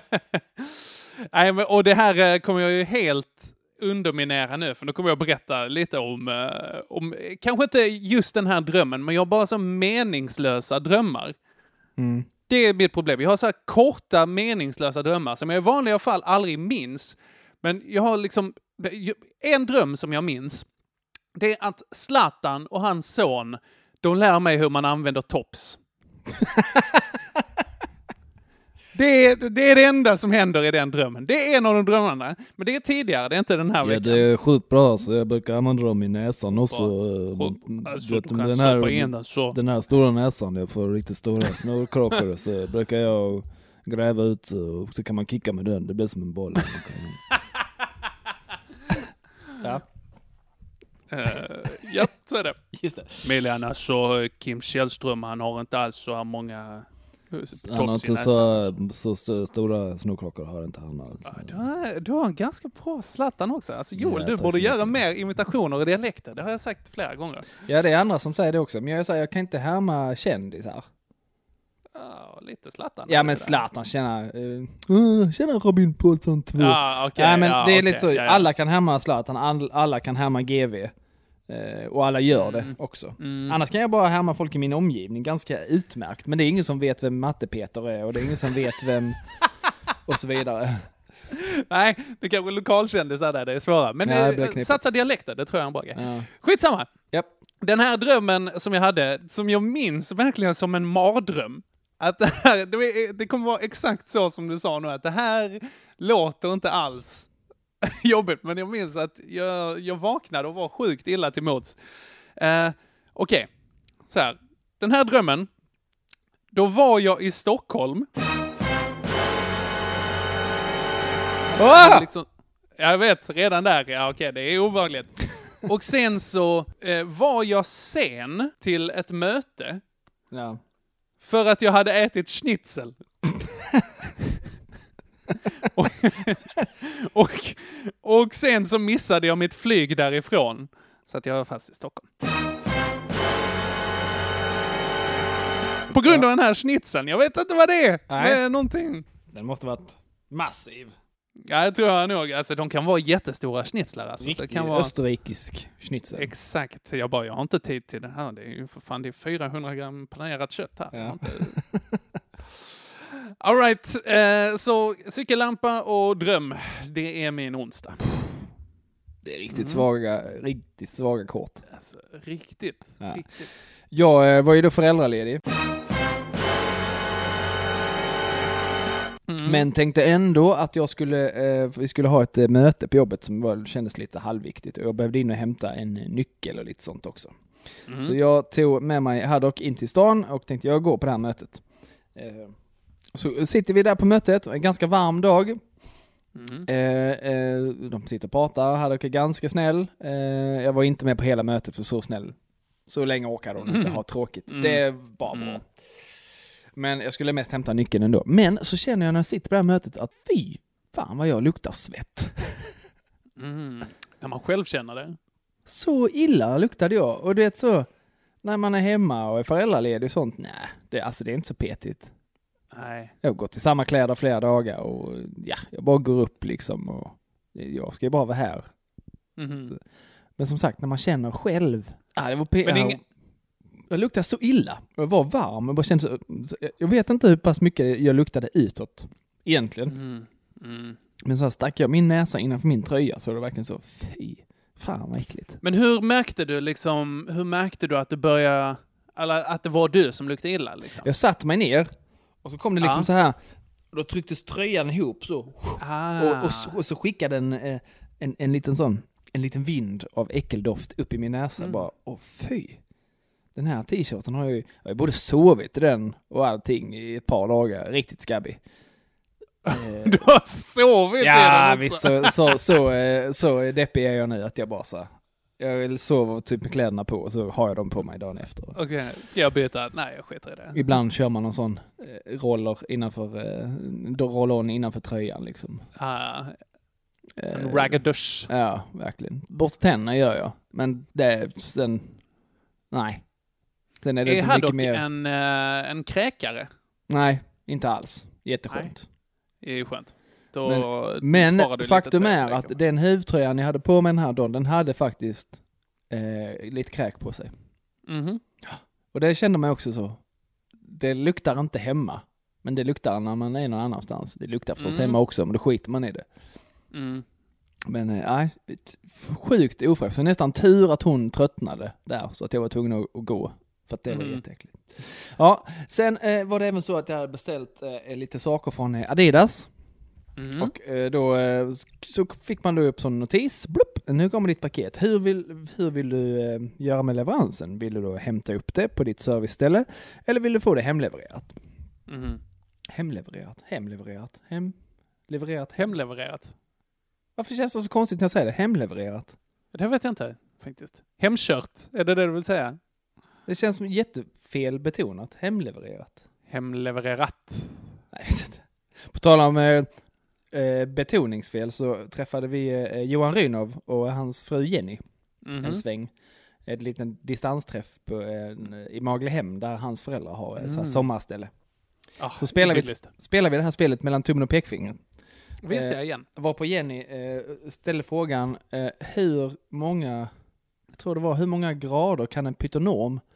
Speaker 6: Nej, men, och det här eh, kommer jag ju helt underminera nu, för nu kommer jag berätta lite om, eh, om, eh, kanske inte just den här drömmen, men jag har bara så meningslösa drömmar.
Speaker 7: Mm.
Speaker 6: Det är mitt problem. Jag har så här korta meningslösa drömmar som jag i vanliga fall aldrig minns. Men jag har liksom en dröm som jag minns. Det är att Zlatan och hans son, de lär mig hur man använder tops. Det är, det är det enda som händer i den drömmen. Det är en av de drömmarna. Men det är tidigare, det är inte den här veckan.
Speaker 7: är sjukt bra så jag brukar använda dem i näsan också.
Speaker 6: Alltså, du kan stoppa in den så.
Speaker 7: den här stora näsan, jag får riktigt stora snorkråkor så brukar jag gräva ut och så kan man kicka med den, det blir som en boll. ja.
Speaker 6: Eh, ja, så är det.
Speaker 7: Just det.
Speaker 6: Milian, alltså Kim Källström, han har inte alls så här många eh,
Speaker 7: Han har inte så, så, st- stora snorkråkor har inte han alls.
Speaker 6: Du har, du har en ganska bra Zlatan också. Alltså Joel,
Speaker 7: Ja,
Speaker 6: du borde göra mer imitationer och dialekter. Det har jag sagt flera gånger.
Speaker 7: Ja det är andra som säger det också, men jag säger jag kan inte härma kändisar.
Speaker 6: Ja, lite Zlatan.
Speaker 7: Ja men Zlatan tjena, uh, tjena Robin Paulsson 2.
Speaker 6: Ja, okej,
Speaker 7: ja, men
Speaker 6: ja,
Speaker 7: det är
Speaker 6: okej,
Speaker 7: lite så,
Speaker 6: ja,
Speaker 7: alla kan härma Zlatan, all, alla kan härma GV. eh, och alla gör det också.
Speaker 6: Mm.
Speaker 7: Annars kan jag bara härma folk i min omgivning ganska utmärkt. Men det är ingen som vet vem Matte-Peter är och det är ingen som vet vem och så vidare.
Speaker 6: Nej, det kanske är lokalkändisar där det är svåra. Men
Speaker 7: Ja,
Speaker 6: eh, satsa dialekter, det tror jag är en bra grej.
Speaker 7: Ja.
Speaker 6: Skitsamma.
Speaker 7: Japp.
Speaker 6: Den här drömmen som jag hade, som jag minns verkligen som en mardröm. Att det, här, det, är- det kommer vara exakt så som du sa nu, att det här låter inte alls jobbigt, men jag minns att jag, jag vaknade och var sjukt illa till mods. Eh, Okej, så här. Den här drömmen, då var jag i Stockholm.
Speaker 7: Ah!
Speaker 6: Liksom, jag vet, redan där, ja okej, det är obehagligt. Och sen så eh, var jag sen till ett möte
Speaker 7: Ja.
Speaker 6: För att jag hade ätit schnitzel. och, och, och sen så missade jag mitt flyg därifrån. Så att jag var fast i Stockholm. På grund av den här schnitzeln. Jag vet inte vad det är.
Speaker 7: Nej.
Speaker 6: Det är någonting.
Speaker 7: Den måste varit massiv.
Speaker 6: Ja, det tror jag nog. Alltså de kan vara jättestora schnitzlar. Alltså, så det
Speaker 7: Riktig
Speaker 6: kan vara...
Speaker 7: österrikisk schnitzel.
Speaker 6: Exakt. Jag bara, jag har inte tid till det här. Det är ju för fan, det är 400 gram planerat kött här. Har Inte... All right, eh, så cykellampa och dröm. Det är min onsdag.
Speaker 7: Det är riktigt
Speaker 6: Mm.
Speaker 7: svaga, riktigt svaga kort.
Speaker 6: Alltså, riktigt,
Speaker 7: Ja.
Speaker 6: riktigt.
Speaker 7: Jag eh, var ju då föräldraledig.
Speaker 6: Mm.
Speaker 7: Men tänkte ändå att jag skulle, eh, vi skulle ha ett eh, möte på jobbet som var, kändes lite halvviktigt och jag behövde in och hämta en eh, nyckel och lite sånt också.
Speaker 6: Mm.
Speaker 7: Så jag tog med mig Haddock in till stan och tänkte jag går på det här mötet. Eh, så sitter vi där på mötet, en ganska varm dag.
Speaker 6: Mm.
Speaker 7: Eh, de sitter och pratar, Haddock är ganska snäll. Jag var inte med på hela mötet för så snäll. Så länge orkade hon inte ha tråkigt.
Speaker 6: Mm.
Speaker 7: Det var bra.
Speaker 6: Mm.
Speaker 7: Men jag skulle mest hämta nyckeln ändå. Men så känner jag när jag sitter på det här mötet att fy fan vad jag luktar svett.
Speaker 6: Mm. När man själv känner det.
Speaker 7: Så illa luktade jag. Och du vet så, när man är hemma och är föräldraledig och sånt, nej, det, alltså det är inte så petigt.
Speaker 6: Nej.
Speaker 7: Jag har gått i samma kläder flera dagar och ja, jag bara går upp liksom och jag ska ju bara vara här.
Speaker 6: Mhm.
Speaker 7: Men som sagt, när man känner själv, ah, det var pe-
Speaker 6: Men det är
Speaker 7: jag-
Speaker 6: ingen-
Speaker 7: Jag luktade så illa. Jag var varm. Jag, bara kände så, jag vet inte hur pass mycket jag luktade utåt. Egentligen.
Speaker 6: Mm. Mm.
Speaker 7: Men så stack jag min näsa innanför min tröja så det var verkligen så, fy, fan vad äckligt.
Speaker 6: Men hur märkte du liksom, hur märkte du att du började, eller att det var du som luktade illa liksom?
Speaker 7: Jag satte mig ner och så kom det liksom
Speaker 6: Ja.
Speaker 7: så här. Och då trycktes tröjan ihop så.
Speaker 6: Ah.
Speaker 7: Och, och, så- och så skickade en, eh, en, en liten sån, en liten vind av äckeldoft upp i min näsa.
Speaker 6: Mm.
Speaker 7: Bara, åh fy. Den här t-shirten har jag ju, jag har både sovit i den och allting i ett par dagar. Riktigt skabbig.
Speaker 6: Du har sovit i
Speaker 7: Ja,
Speaker 6: den
Speaker 7: visst
Speaker 6: också.
Speaker 7: så, så, så, eh, så deppig är jag nu att jag bara så Jag vill sova typ med kläderna på och så har jag dem på mig dagen efter.
Speaker 6: Okej, ska jag byta? Nej, jag skiter i det.
Speaker 7: Ibland kör man någon sån eh, roller innanför, eh, roll-on innanför tröjan liksom.
Speaker 6: Ah, en
Speaker 7: Eh,
Speaker 6: raggardusch.
Speaker 7: Ja, verkligen. Borsta tänderna gör jag, men det, sen, nej. Sen är det
Speaker 6: Är Haddock
Speaker 7: mer.
Speaker 6: en, eh, en kräkare?
Speaker 7: Nej, inte alls. Jätteskönt.
Speaker 6: Det är ju skönt. Då
Speaker 7: Men, men faktum är att den huvtröjan jag hade på mig den här dagen, den hade faktiskt eh, lite kräk på sig.
Speaker 6: Mhm.
Speaker 7: Och det kände man också så. Det luktar inte hemma. Men det luktar när man är någon annanstans. Det luktar förstås
Speaker 6: Mm.
Speaker 7: hemma också, men då skiter man i det.
Speaker 6: Mm.
Speaker 7: Men eh, nej, ett sjukt ofräscht. Så nästan tur att hon tröttnade där, så att jag var tvungen att, att gå. För att det var
Speaker 6: Mm.
Speaker 7: jätteäckligt. Ja, sen eh, var det även så att jag hade beställt eh, lite saker från eh, Adidas.
Speaker 6: Mm.
Speaker 7: Och eh, då eh, så fick man då upp sån notis, blupp, nu kommer ditt paket. Hur vill, hur vill du eh, göra med leveransen? Vill du då hämta upp det på ditt serviceställe? Eller vill du få det hemlevererat?
Speaker 6: Mhm.
Speaker 7: Hemlevererat, hemlevererat, hemlevererat,
Speaker 6: Hemlevererat?
Speaker 7: Varför känns det så konstigt när jag säger det? Hemlevererat?
Speaker 6: Det vet jag inte faktiskt. Hemkört, är det det du vill säga?
Speaker 7: Det känns som jättefel betonat. Hemlevererat.
Speaker 6: Hemlevererat.
Speaker 7: Nej, jag vet inte. På tal om eh, eh, betoningsfel så träffade vi eh, Johan Rynov och hans fru Jenny
Speaker 6: Mhm.
Speaker 7: en sväng. Ett liten distansträff på, en, i Maglehem där hans föräldrar har så här
Speaker 6: Mm.
Speaker 7: sommarställe.
Speaker 6: Ah,
Speaker 7: Så spelar vi, spelar vi det här spelet mellan tummen och pekfingret.
Speaker 6: Visst
Speaker 7: Eh,
Speaker 6: jag igen.
Speaker 7: Var på Jenny eh, ställde frågan eh, hur många, jag tror det var, hur många grader kan en pytonorm öppna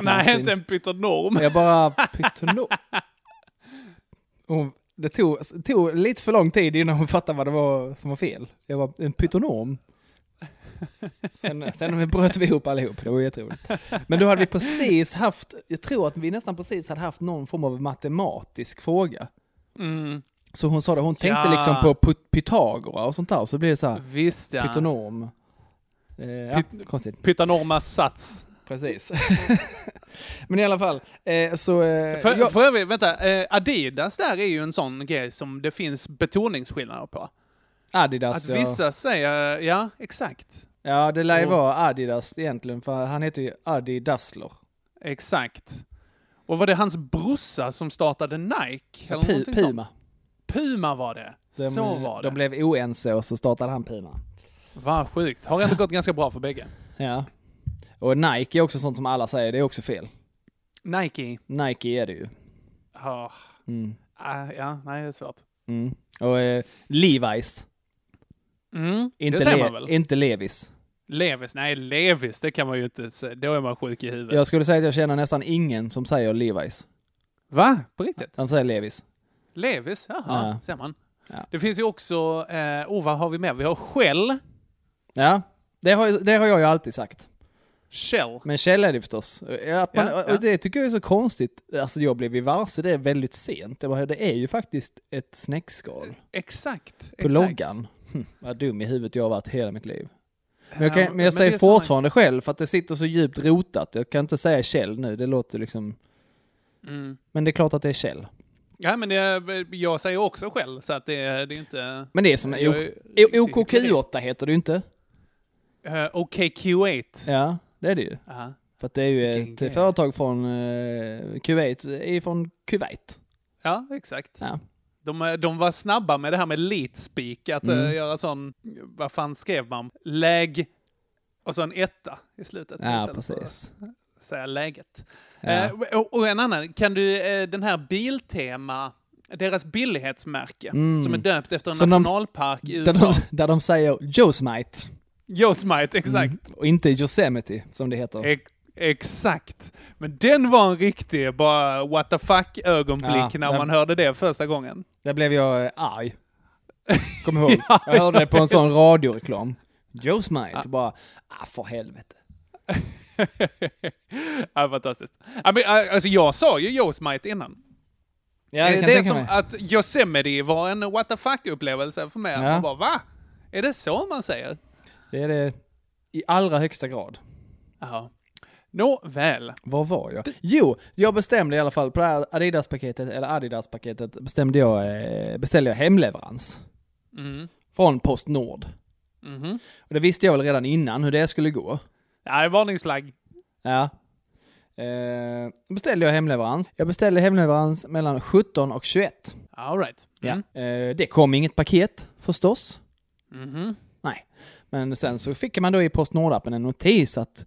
Speaker 6: Nej,
Speaker 7: sin-
Speaker 6: inte en pytonorm.
Speaker 7: Jag bara, pytonorm? Och det tog, tog lite för lång tid innan hon fattade vad det var som var fel. Jag var en pytonorm. Sen, sen bröt vi ihop allihop, det var jätteroligt. Men då hade vi precis haft, jag tror att vi nästan precis hade haft någon form av matematisk fråga.
Speaker 6: Mm.
Speaker 7: Så hon sa det, hon tänkte
Speaker 6: Ja.
Speaker 7: liksom på Py- Pythagora och sånt där, så blir det så här,
Speaker 6: Visst ja.
Speaker 7: pytonorm. Eh, ja,
Speaker 6: Pyt-
Speaker 7: konstigt.
Speaker 6: Pytonormas sats.
Speaker 7: Precis. Men i alla fall, eh, så... Eh,
Speaker 6: För,
Speaker 7: jag,
Speaker 6: för övrigt, vänta, eh, Adidas där är ju en sån grej som det finns betoningsskillnader på.
Speaker 7: Adidas,
Speaker 6: Att
Speaker 7: ja.
Speaker 6: vissa säger, ja exakt.
Speaker 7: Ja, det lär ju vara Adidas egentligen, för han heter ju Adi Dassler.
Speaker 6: Exakt. Och var det hans brorsa som startade Nike? Eller någonting
Speaker 7: Puma.
Speaker 6: Sånt? Puma var det.
Speaker 7: De,
Speaker 6: så var det.
Speaker 7: De blev oense och så startade han Puma.
Speaker 6: Vad sjukt. Har ändå gått ganska bra för bägge.
Speaker 7: Ja. Och Nike är också sånt som alla säger, det är också fel.
Speaker 6: Nike.
Speaker 7: Nike är det ju.
Speaker 6: Ja,
Speaker 7: Mm.
Speaker 6: Ah, ja nej det är svårt.
Speaker 7: Mm. Och eh, Levi's.
Speaker 6: Mm,
Speaker 7: Inte,
Speaker 6: det säger man väl?
Speaker 7: inte Levis.
Speaker 6: Levis, nej Levis, det kan man ju inte säga. Då är man sjuk i huvudet.
Speaker 7: Jag skulle säga att jag känner nästan ingen som säger Levi's.
Speaker 6: Va? På riktigt?
Speaker 7: De säger Levis.
Speaker 6: Levis, jaha,
Speaker 7: Ja.
Speaker 6: ser man.
Speaker 7: Ja.
Speaker 6: Det finns ju också, eh, oh vad har vi mer? Vi har Shell.
Speaker 7: Ja, det har, det har jag ju alltid sagt.
Speaker 6: Shell.
Speaker 7: Men Kjell är det förstås. Att man,
Speaker 6: Ja, ja.
Speaker 7: Och det tycker jag är så konstigt. Alltså jag blev ju varse det väldigt sent. Det, var, det är ju faktiskt ett snäckskal
Speaker 6: Exakt.
Speaker 7: på
Speaker 6: exakt.
Speaker 7: loggan. Hm, vad dum i huvudet jag har varit hela mitt liv. Men jag,
Speaker 6: Ja,
Speaker 7: kan, men jag
Speaker 6: det
Speaker 7: säger fortfarande själv för att det sitter så djupt rotat. Jag kan inte säga Kjell nu, det låter liksom...
Speaker 6: Mm.
Speaker 7: Men det är klart att det är Kjell.
Speaker 6: Ja men det, jag säger också Shell, så att det, det är inte...
Speaker 7: Men det är som
Speaker 6: Jag
Speaker 7: O-
Speaker 6: är
Speaker 7: O-
Speaker 6: riktigt-
Speaker 7: OKQ8 heter det ju inte.
Speaker 6: Eh, OKQ8.
Speaker 7: Ja, det är det ju.
Speaker 6: Aha.
Speaker 7: För att det är ju
Speaker 6: Vilken
Speaker 7: ett
Speaker 6: grej.
Speaker 7: företag från uh, Kuwait, är från Kuwait.
Speaker 6: Ja, exakt.
Speaker 7: Ja.
Speaker 6: De, de var snabba med det här med leetspeak, att
Speaker 7: Mm.
Speaker 6: eh, göra sån, vad fan skrev man? Läg, och så en etta i slutet.
Speaker 7: Ja, precis.
Speaker 6: att säga läget.
Speaker 7: Ja.
Speaker 6: Eh, och, och en annan, kan du eh, den här Biltema, deras billighetsmärke,
Speaker 7: Mm.
Speaker 6: som är döpt efter en
Speaker 7: de-
Speaker 6: nationalpark i
Speaker 7: Där
Speaker 6: USA.
Speaker 7: de, där de säger Yosemite.
Speaker 6: Yosemite, exakt.
Speaker 7: Mm. Och inte Yosemite, som det heter.
Speaker 6: Ex- exakt. Men den var en riktig bara what the fuck ögonblick
Speaker 7: Ja,
Speaker 6: när man hörde det första gången.
Speaker 7: Där blev jag eh, arg. Kom ihåg. Jag hörde det på en sån radioreklam. Yosemite, bara, ah för helvete.
Speaker 6: ja, fantastiskt. Ja, äh, alltså jag sa ju Yosemite innan.
Speaker 7: Ja, det
Speaker 6: Eh, det är som
Speaker 7: mig.
Speaker 6: att Yosemite var en what the fuck-upplevelse för mig.
Speaker 7: Ja.
Speaker 6: Man bara, va? Är det så man säger?
Speaker 7: Det är det i allra högsta grad.
Speaker 6: Ja. Nåväl.
Speaker 7: Var var jag? Jo, jag bestämde i alla fall på det här Adidas-paketet, eller Adidas-paketet, bestämde jag, eh, beställde jag hemleverans.
Speaker 6: Mm.
Speaker 7: Från Postnord.
Speaker 6: Mhm.
Speaker 7: Och det visste jag väl redan innan hur det skulle gå.
Speaker 6: Ja, det är varningsflagg.
Speaker 7: Ja. Eh, beställde jag hemleverans. Jag beställde hemleverans mellan 17 och 21.
Speaker 6: All right. Mm.
Speaker 7: Ja. Eh, det kom inget paket förstås.
Speaker 6: Mhm.
Speaker 7: Nej. Men sen så fick man då i Postnord-appen en notis att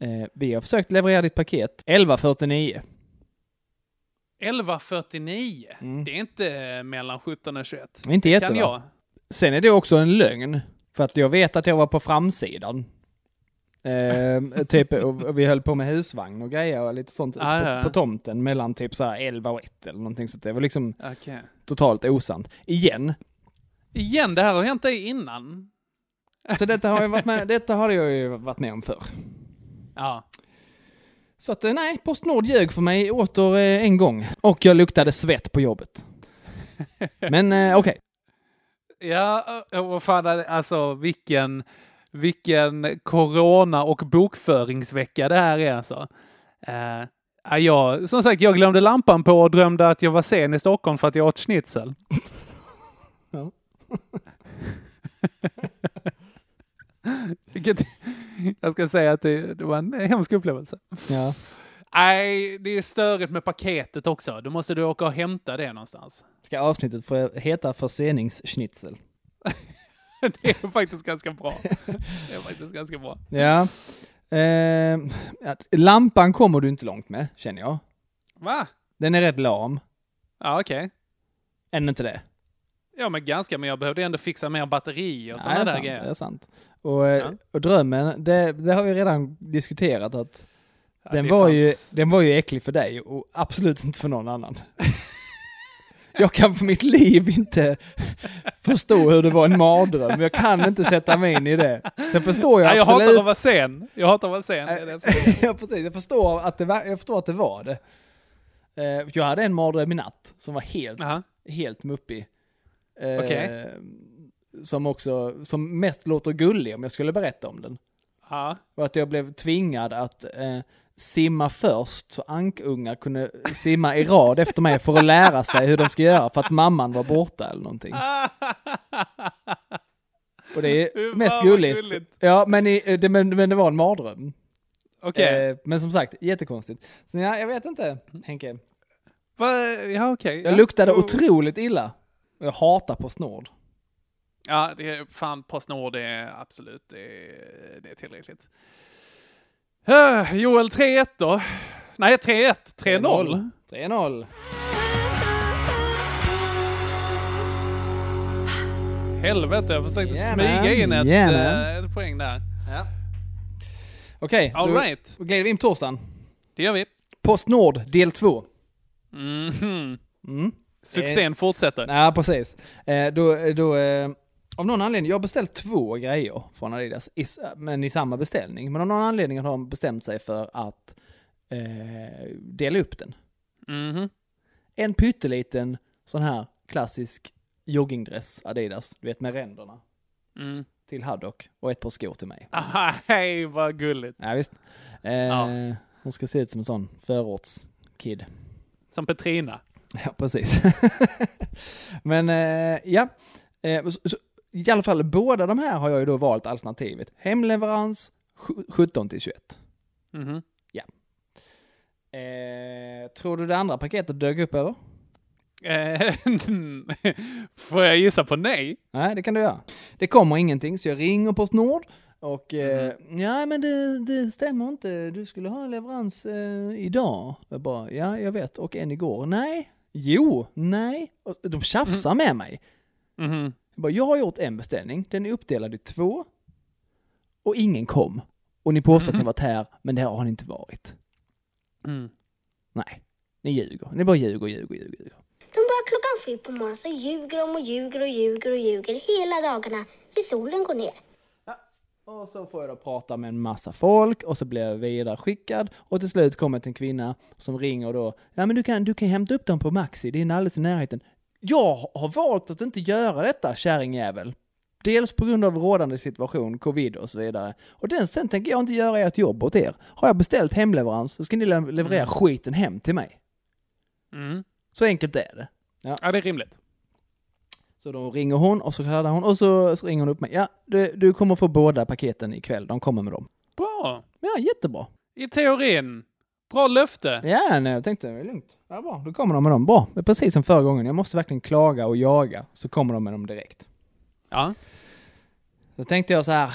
Speaker 7: eh, vi har försökt leverera ditt paket 11.49.
Speaker 6: 11.49.
Speaker 7: Mm.
Speaker 6: Det är inte mellan 17 och 21.
Speaker 7: Inte
Speaker 6: Det
Speaker 7: jätte
Speaker 6: kan jag.
Speaker 7: Sen är det också en lögn. För att jag vet att jag var på framsidan. Eh, typ, och, vi höll på med husvagn och grejer och lite sånt
Speaker 6: Ah,
Speaker 7: på,
Speaker 6: ja.
Speaker 7: på tomten mellan typ så här 11 och 1 eller någonting. Så det var liksom
Speaker 6: Okej.
Speaker 7: totalt osant. Igen.
Speaker 6: Igen, det här har hänt dig innan.
Speaker 7: Så detta har, jag varit med, detta har jag ju varit med om förr.
Speaker 6: Ja.
Speaker 7: Så att eh, nej, Postnord ljög för mig åter eh, en gång. Och jag luktade svett på jobbet. Men eh, okej.
Speaker 6: Ja, och vad fan, alltså vilken, vilken corona och bokföringsvecka det här är alltså. Eh, ja, jag, som sagt, jag glömde lampan på och drömde att jag var sen i Stockholm för att jag åt schnitzel.
Speaker 7: Ja.
Speaker 6: Vilket, jag ska säga att det, det var en hemsk upplevelse.
Speaker 7: Ja.
Speaker 6: Nej, det är störigt med paketet också. Då måste du åka och hämta det någonstans.
Speaker 7: Ska avsnittet få heta förseningsschnitzel?
Speaker 6: Det är faktiskt ganska bra. Det är faktiskt ganska bra.
Speaker 7: Ja. Eh, lampan kommer du inte långt med, känner jag.
Speaker 6: Va?
Speaker 7: Den är rätt lam.
Speaker 6: Ja, okej.
Speaker 7: Är den inte det?
Speaker 6: Ja, men ganska, men jag behövde ändå fixa mer batteri och sådana där
Speaker 7: sant,
Speaker 6: grejer.
Speaker 7: Det är sant. Och, eh,
Speaker 6: Ja.
Speaker 7: och drömmen, det, det har vi redan diskuterat att
Speaker 6: Ja,
Speaker 7: den, var ju,
Speaker 6: fanns-
Speaker 7: den var ju äcklig för dig och absolut inte för någon annan. jag kan för mitt liv inte förstå hur det var en mardröm. Jag kan inte sätta mig in i det. Sen förstår jag
Speaker 6: Nej, jag
Speaker 7: absolut...
Speaker 6: hatar att vara sen. Jag hatar att vara sen.
Speaker 7: Ja, precis. Jag förstår att det, var, jag förstår att det var det. Eh, jag hade en mardröm i natt som var helt,
Speaker 6: Jaha.
Speaker 7: helt muppig. Eh. Som också, som mest låter gullig om jag skulle berätta om den.
Speaker 6: Ja.
Speaker 7: Och att jag blev tvingad att eh, simma först så ankungar kunde simma i rad efter mig för att lära sig hur de ska göra för att mamman var borta eller någonting. Och det är mest gulligt.
Speaker 6: gulligt.
Speaker 7: Ja, men, i, det, men, men det var en mardröm.
Speaker 6: Okej.
Speaker 7: Eh, men som sagt, jättekonstigt. Så ja, jag vet inte, Henke.
Speaker 6: Va? Ja, okej.
Speaker 7: Jag
Speaker 6: ja.
Speaker 7: luktade
Speaker 6: Och-
Speaker 7: otroligt illa. Jag hatar Postnord.
Speaker 6: Ja, det är fan Postnord, är absolut, det är, det är tillräckligt. Uh, Joel 3-1 då? Nej, 3-1. 3-0.
Speaker 7: 3-0.
Speaker 6: Helvete, jag försökte
Speaker 7: Yeah,
Speaker 6: smyga
Speaker 7: man.
Speaker 6: in ett,
Speaker 7: Yeah,
Speaker 6: eh, ett poäng där.
Speaker 7: Ja. Okej,
Speaker 6: All
Speaker 7: då,
Speaker 6: right.
Speaker 7: glider vi in på torsdagen.
Speaker 6: Det gör vi.
Speaker 7: Postnord del 2.
Speaker 6: Mhm.
Speaker 7: Mm.
Speaker 6: Succén fortsätter.
Speaker 7: Ja, precis. Eh, då, då, eh, av någon anledning, jag har beställt två grejer från Adidas, i, men i samma beställning. Men av någon anledning har de bestämt sig för att eh, dela upp den.
Speaker 6: Mhm. En
Speaker 7: En pytteliten sån här klassisk joggingdress Adidas, du vet med ränderna,
Speaker 6: Mm.
Speaker 7: till Haddock och ett par skor till mig.
Speaker 6: Hej, vad gulligt.
Speaker 7: Ja, visst. Eh,
Speaker 6: Ja.
Speaker 7: Hon ska se ut som en sån förortskid.
Speaker 6: Som Petrina.
Speaker 7: Ja, precis. Men eh, ja, eh, så, så, i alla fall båda de här har jag ju då valt alternativet. Hemleverans sju- 17 till 21.
Speaker 6: Mhm.
Speaker 7: Eh, tror du det andra paketet dök upp eller?
Speaker 6: Eh, Får jag gissa på nej?
Speaker 7: Nej, det kan du göra. Det kommer ingenting, så jag ringer Postnord och eh, ja, men det, det stämmer inte. Du skulle ha leverans eh, idag. Jag bara, ja, jag vet. Och en igår. Nej. Jo, nej. Och de tjafsar med mig.
Speaker 6: Mhm.
Speaker 7: Jag, bara, jag har gjort en beställning, den är uppdelad i två och ingen kom. Och ni påstår att ni varit här, men det har ni inte varit.
Speaker 6: Mm.
Speaker 7: Nej, ni ljuger. Ni bara ljuger, ljuger, ljuger. ljuger.
Speaker 11: De börjar klockan sju på morgonen så ljuger de och ljuger och ljuger och ljuger hela dagarna tills solen går ner.
Speaker 7: Och så får jag då prata med en massa folk och så blir jag vidare skickad och till slut kommer till en kvinna som ringer då. Ja men du kan, du kan hämta upp dem på Maxi, det är alldeles i närheten. Jag har valt att inte göra detta, kärringjävel. Dels på grund av rådande situation, covid och så vidare. Och den, sen tänker jag inte göra ert jobb åt er. Har jag beställt hemleverans så ska ni le- leverera skiten hem till mig.
Speaker 6: Mm.
Speaker 7: Så enkelt är det. Ja.
Speaker 6: Ja, det är rimligt.
Speaker 7: Så då ringer hon och så kallar hon och så, så ringer hon upp mig. Ja, du, du kommer få båda paketen ikväll. De kommer med dem.
Speaker 6: Bra.
Speaker 7: Ja, jättebra.
Speaker 6: I teorin. Bra löfte.
Speaker 7: Ja, nej, jag tänkte det är lugnt. Ja, bra. Då kommer de med dem. Bra. Det är precis som förra gången. Jag måste verkligen klaga och jaga. Så kommer de med dem direkt.
Speaker 6: Ja.
Speaker 7: Så tänkte jag så här.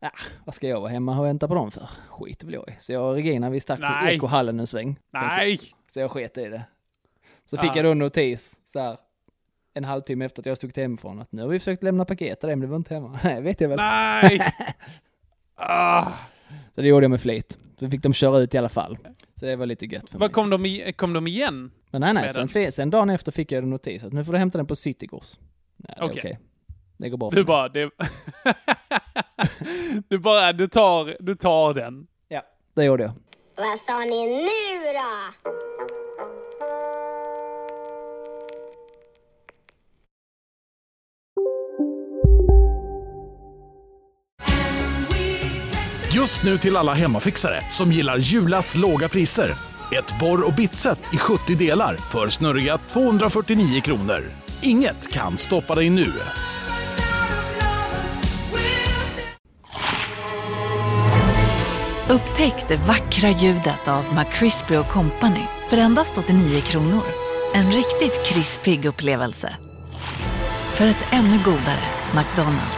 Speaker 7: Ja, vad ska jag vara hemma och vänta på dem för? Skit väl jag i. Så jag och Regina vi stack till ekohallen en sväng.
Speaker 6: Nej.
Speaker 7: Så jag sket i det. Så fick
Speaker 6: Ja.
Speaker 7: jag då en notis så här. En halvtimme efter att jag stuckit hemifrån. Att nu har vi försökt lämna paket till dig men du var inte hemma. Nej, vet jag väl.
Speaker 6: Nej. ah.
Speaker 7: Så det gjorde jag med flit. Så fick de köra ut i alla fall. Så det var lite gött för mig.
Speaker 6: Vad kom de, i, kom de igen?
Speaker 7: Men nej, nej, sen, sen dagen efter fick jag en notis att nu får du hämta den på Citygårds. Ja,
Speaker 6: Okej.
Speaker 7: okej. Det går bra för
Speaker 6: Du
Speaker 7: mig.
Speaker 6: bara, det... du bara, du tar, du tar den.
Speaker 7: Ja, det gjorde jag.
Speaker 11: Vad sa ni nu då?
Speaker 2: Just nu till alla hemmafixare som gillar Julas låga priser. Ett borr och bitset i 70 delar för snurriga 249 kronor. Inget kan stoppa dig nu.
Speaker 12: Upptäck det vackra ljudet av McCrispy Company för endast 89 kronor. En riktigt krispig upplevelse. För ett ännu godare McDonalds.